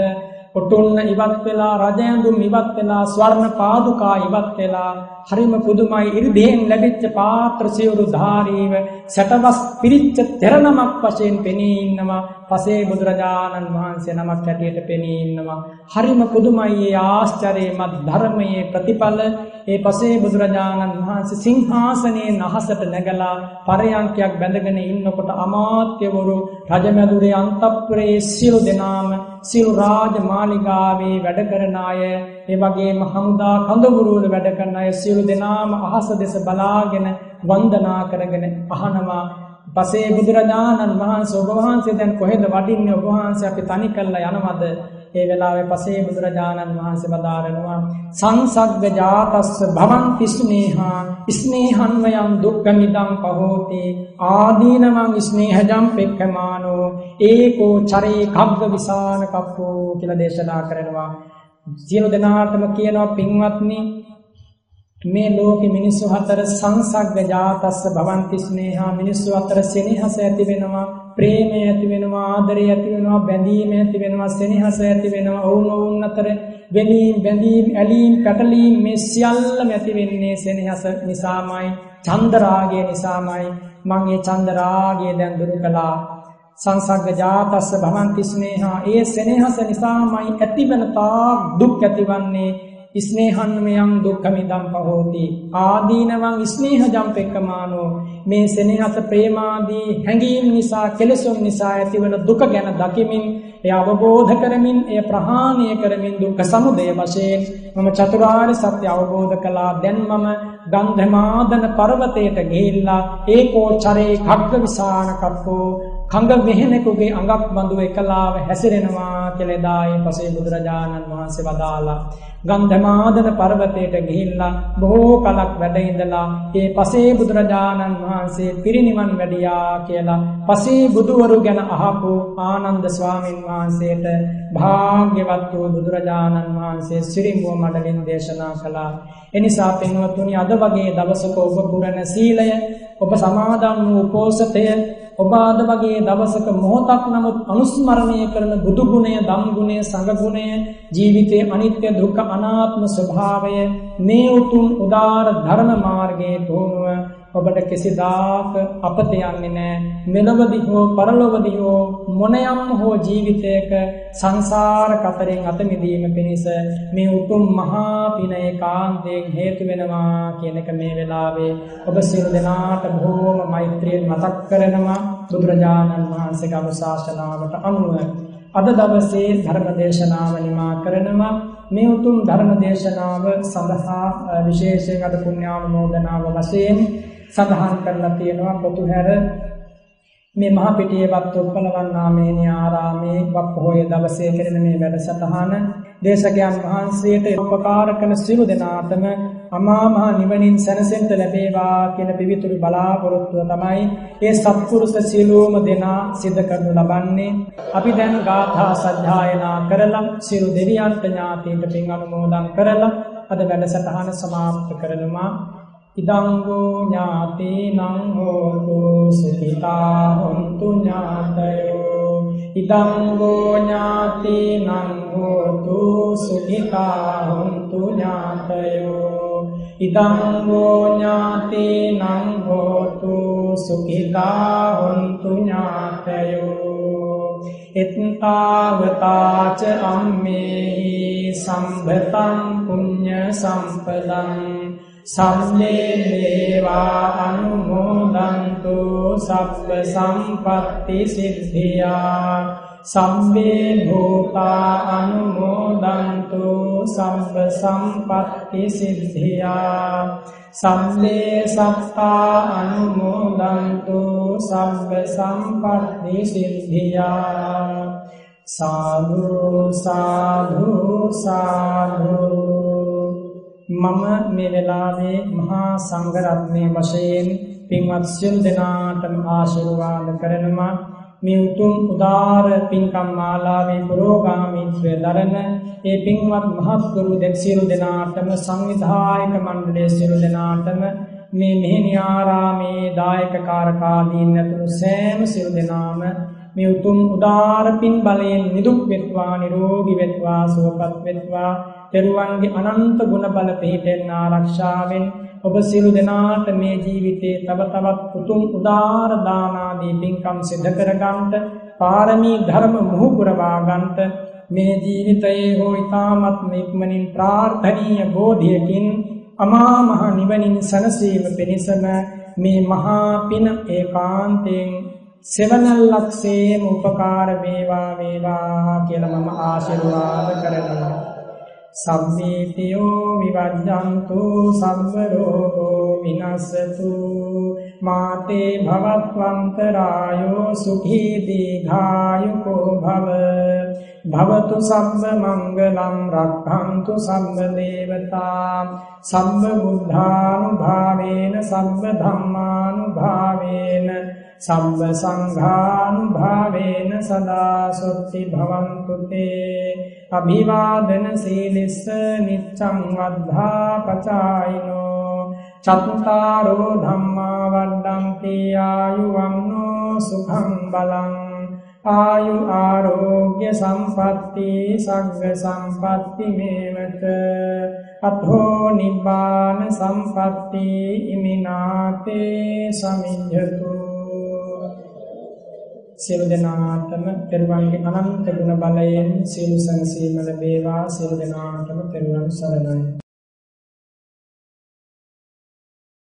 ඔටුන්න ඉවත් වෙලා රජයඳුම් ඉවත් වෙලා ස්වර්ණ පාදුකා ඉවත් වෙලා හරිම පුදුමයි. ඉරිදයෙන් ලැබිච්ච පාත්‍ර සිවුරු ධාරීව සැටවස් පිරිච්ච තෙරනමක් වශයෙන් පෙනී ඉන්නවා. පසේ බුදුරජාණන් වහන්සේ නමක් හැටියට පෙනී ඉන්නවා. හරිම පුදුමයි. ඒ ආශ්චර්යමත් ධර්මයේ ප්‍රතිඵල ඒ පසේ බුදුරජාණන් වහන්සේ සිංහාසනයේ නහසට නැගලා පරයන්කයක් බැඳගෙන ඉන්නකොට අමාත්‍යවරු රජමැදුරේ අන්තපුරේ සියලු දෙනාම සියලු රාජ මාලිගාවේ වැඩ කරන අය ඒ වගේම හමුදා කඳවුරුවල වැඩ කරන අය සියලු දෙනාම අහස දෙස බලාගෙන වන්දනා කරගෙන අහනවා. පසේ බුදුරජාණන් වහන්සේ ඔබ වහන්සේ දැන් කොහෙද වඩින්නේ? ඔබ වහන්සේ අපි තනි කරලා යනවද? ඒ වෙලාවේ පසේ බුදුරජාණන් වහන්සේ බදාරනවා සංසග්ග ජාතස්ස භවන්ති ස්නේහා ස්නේහන්වයන් දුක්ඛමිදං පහෝති ආදීනවං ස්නේහජම් පෙක්ඛමානෝ ඒකෝ චරේ කග්ග විසාන කප්පෝ කියලා දේශනා කරනවා. සියලු දෙනාටම කියනවා පින්වත්නි මේ ලෝකෙ මිනිස්සු හතර සංසග්ග ජාතස්ස භවන්ති ස්නේහා මිනිස්සු අතර සෙනෙහස ඇති වෙනවා ප්‍රේමය ඇති වෙනවා ආදරය ඇති වෙනවා බැඳීම ඇති වෙනවා සෙනෙහස ඇති වෙනවා ඔවුන් ඔවුන් අතර වෙලීම් බැඳීම් ඇලීම් පැටලීම් මේ සියල්ලම ඇති වෙන්නේ සෙනෙහස නිසාමයි චන්දරාගය නිසාමයි. මං ඒ චන්දරාගය දැන් දුරු කළා. සංසග්ග ජාතස්ස භවන්ති ස්නේහා ඒ සෙනෙහස නිසාමයි ඇතිවන තාක් දුක් ඇතිවන්නේ. ස්නේහන්මයන් දුක්ඛමිදම් පහෝති ආදීනවං ස්නේහජම් පෙක්කමානෝ මේ සෙනෙහස ප්‍රේමාදී හැඟීම් නිසා කෙලෙසුන් නිසා ඇතිවන දුක ගැන දකිමින් එය අවබෝධ කරමින් එය ප්‍රහාණය කරමින් දුක්ඛ සමුදය වශයෙන් මම චතුරාර්ය සත්‍ය අවබෝධ කළා. දැන් මම ගන්ධමාදන පර්වතයට ගිහිල්ලා ඒකෝ චරේ කග්ග විසාන කප්පෝ. කඟ මෙහෙනෙකුගේ අඟක් බඳු එකලාව හැසිරෙනවා කියලා එදායි පසේ බුදුරජාණන් වහන්සේ වදාලා ගන්ධමාදන පර්වතයට ගිහිල්ලා බොහෝ කලක් වැඩ ඉඳලා ඒ පසේ බුදුරජාණන් වහන්සේ පිරිනිවන් වැඩියා කියලා පසේ බුදුවරු ගැන අහපු ආනන්ද ස්වාමීන් වහන්සේට භාග්‍යවත් වූ බුදුරජාණන් වහන්සේ සිරිමුව මඩලින් දේශනා කළා. එනිසා පින්වත්තුනි අද වගේ දවසක ඔබ පුරණ සීලය ඔබ සමාදන් වූ උපෝසතය ඔබ අද වගේ දවසක මොහොතක් නමුත් අනුස්මරණය කරන බුදු ගුණය, ධම් ගුණය, සංඝ ගුණය, ජීවිතයේ අනිත්‍ය දුක්ඛ අනාත්ම ස්වභාවය මේ උතුම් උදාර ධර්ම මාර්ගයේ තෝනුව ඔබට කිසිදාක අපත යන්නේ නැහැ මෙලොවදී හෝ පරලොවදී හෝ මොනයම් හෝ ජීවිතයක සංසාර කතරෙන් අත මිදීම පිණිස මේ උතුම් මහා පින ඒකාන්තයෙන් හේතු වෙනවා කියන එක මේ වෙලාවේ ඔබ සියලු දෙනාට බොහෝම මෛත්‍රියෙන් මතක් කරනවා. බුදුරජාණන් වහන්සේගේ අනුශාසනාවට අනුව අද දවසේ ධර්ම දේශනාව නිමා කරනවා. මේ උතුම් ධර්ම දේශනාව සඳහා විශේෂයෙන් අද පුණ්‍යානුමෝදනාව වශයෙන් සඳහන් කරලා තියෙනවා පොතුහැර මේ මහ පිටියේවත් උප්පලවන්නාමේනී ආරාමේ වප්පොහොය දවසේ කෙරෙන මේ වැඩසටහන දේශකයන් වහන්සේට උපකාර කරන සියලු දෙනාටම අමා මහ නිවනින් සැනසෙන්න ලැබේවා කියන පිවිතුරු බලාපොරොත්තුව තමයි ඒ සත්පුරුෂ සියලුම දෙනා සිද්ධ කරනු ලබන්නේ. අපි දැන් ගාථා සජ්ජායනා කරලා සියලු දෙවියන්ට ඥාතීන්ට පින් අනුමෝදන් කරලා අද වැඩසටහන සමාප්ත කරනවා. ඉදංගෝ ඥාතිනං හෝතු සුඛිතා හොන්තු ඥාතයෝ. ඉදංගෝ ඥාතිනං හෝතු සුඛිතා හොන්තු ඥාතයෝ. ඉදංගෝ ඥාතිනං හෝතු සුඛිතා හොන්තු ඥාතයෝ. එත්තාවතාච අම්මේහි සම්භතං පුඤ්ඤ සම්පදං සම්මේ දේවා අනුමෝදන්තු සබ්බ සම්පත්ති සිද්ධියා. සම්මේ භූතා අනුමෝදන්තු සබ්බ සම්පත්ති සිද්ධියා. සම්මේ සත්තා අනුමෝදන්තු සබ්බ සම්පත්ති සිද්ධියා. සාදු සාදු සාදු. මම මේ වෙලාවේ මහා සංඝරත්නය වශයෙන් පින්වත් සියලු දෙනාටම ආශිර්වාද කරනවා. මේ උතුම් උදාර පින්කම් මාලාවේ පුරෝගාමීත්වය දරන ඒ පින්වත් මහත්ගුරු දෙක් සියලු දෙනාටම සංවිධායක මණ්ඩලයේ සියලු දෙනාටම මේ මෙහෙණි ආරාමේ දායක කාරකාදීන් ඇතුළු සෑම සියලු දෙනාම මේ උතුම් උදාර පින් බලයෙන් නිදුක් වෙත්වා නිරෝගී වෙත්වා සුවපත් වෙත්වා. තෙරුවන්ගේ අනන්ත ගුණ බල පිහිටෙන් ආරක්ෂාවෙන් ඔබ සියලු දෙනාට මේ ජීවිතේ තව තවත් උතුම් උදාර දානාදී පින්කම් සිද්ධ කරගන්නට පාරමී ධර්ම මුහු පුරවා ගන්නට මේ ජීවිතයේ හෝ ඊ타මත් ඉක්මනින් ප්‍රාර්ථනීය බෝධියකින් අමා මහ නිවනින් සනසීම පිණිසම මේ මහා පින ඒකාන්තයෙන් සෙවනල්ලක්සේම උපකාර වේවා වේවා කියලා මම ආශිර්වාද කරනවා. සම්මීතියෝ විවජ්ජන්තු සම්බරෝගෝ විනස්සතු. මාතේ භවත්වන්තරායෝ සුඛී දීඝායුකෝ භව. භවතු සම්බ මංගලං රක්ඛන්තු සම්බ දේවතා සම්බ බුද්ධානුභාවේන සම්බ ධම්මානුභාවේන සම්බ සංඝානුභාවේන සදා සොත්ති භවන්තු තේ අභිවාදන සීලිස්ස නිච්ඡං වද්ධා පචායිනෝ චත්තාරෝ ධම්මා වඩ්ඩන්ති ආයුවන්නෝ සුඛං බලං ආයු ආරෝග්‍ය සම්පatti සග්ග සම්පatti මේවත. අතෝ නිබ්බාන සම්පatti ඉමිනාතේ සමිඤ්ඤතු. සියලු දෙනාටම පෙරවන්ගේ අනන්ත ගුණ බලයෙන් සියලු සංසීම ලැබේවා සියලු දෙනාටම පෙරවන් සරණයි.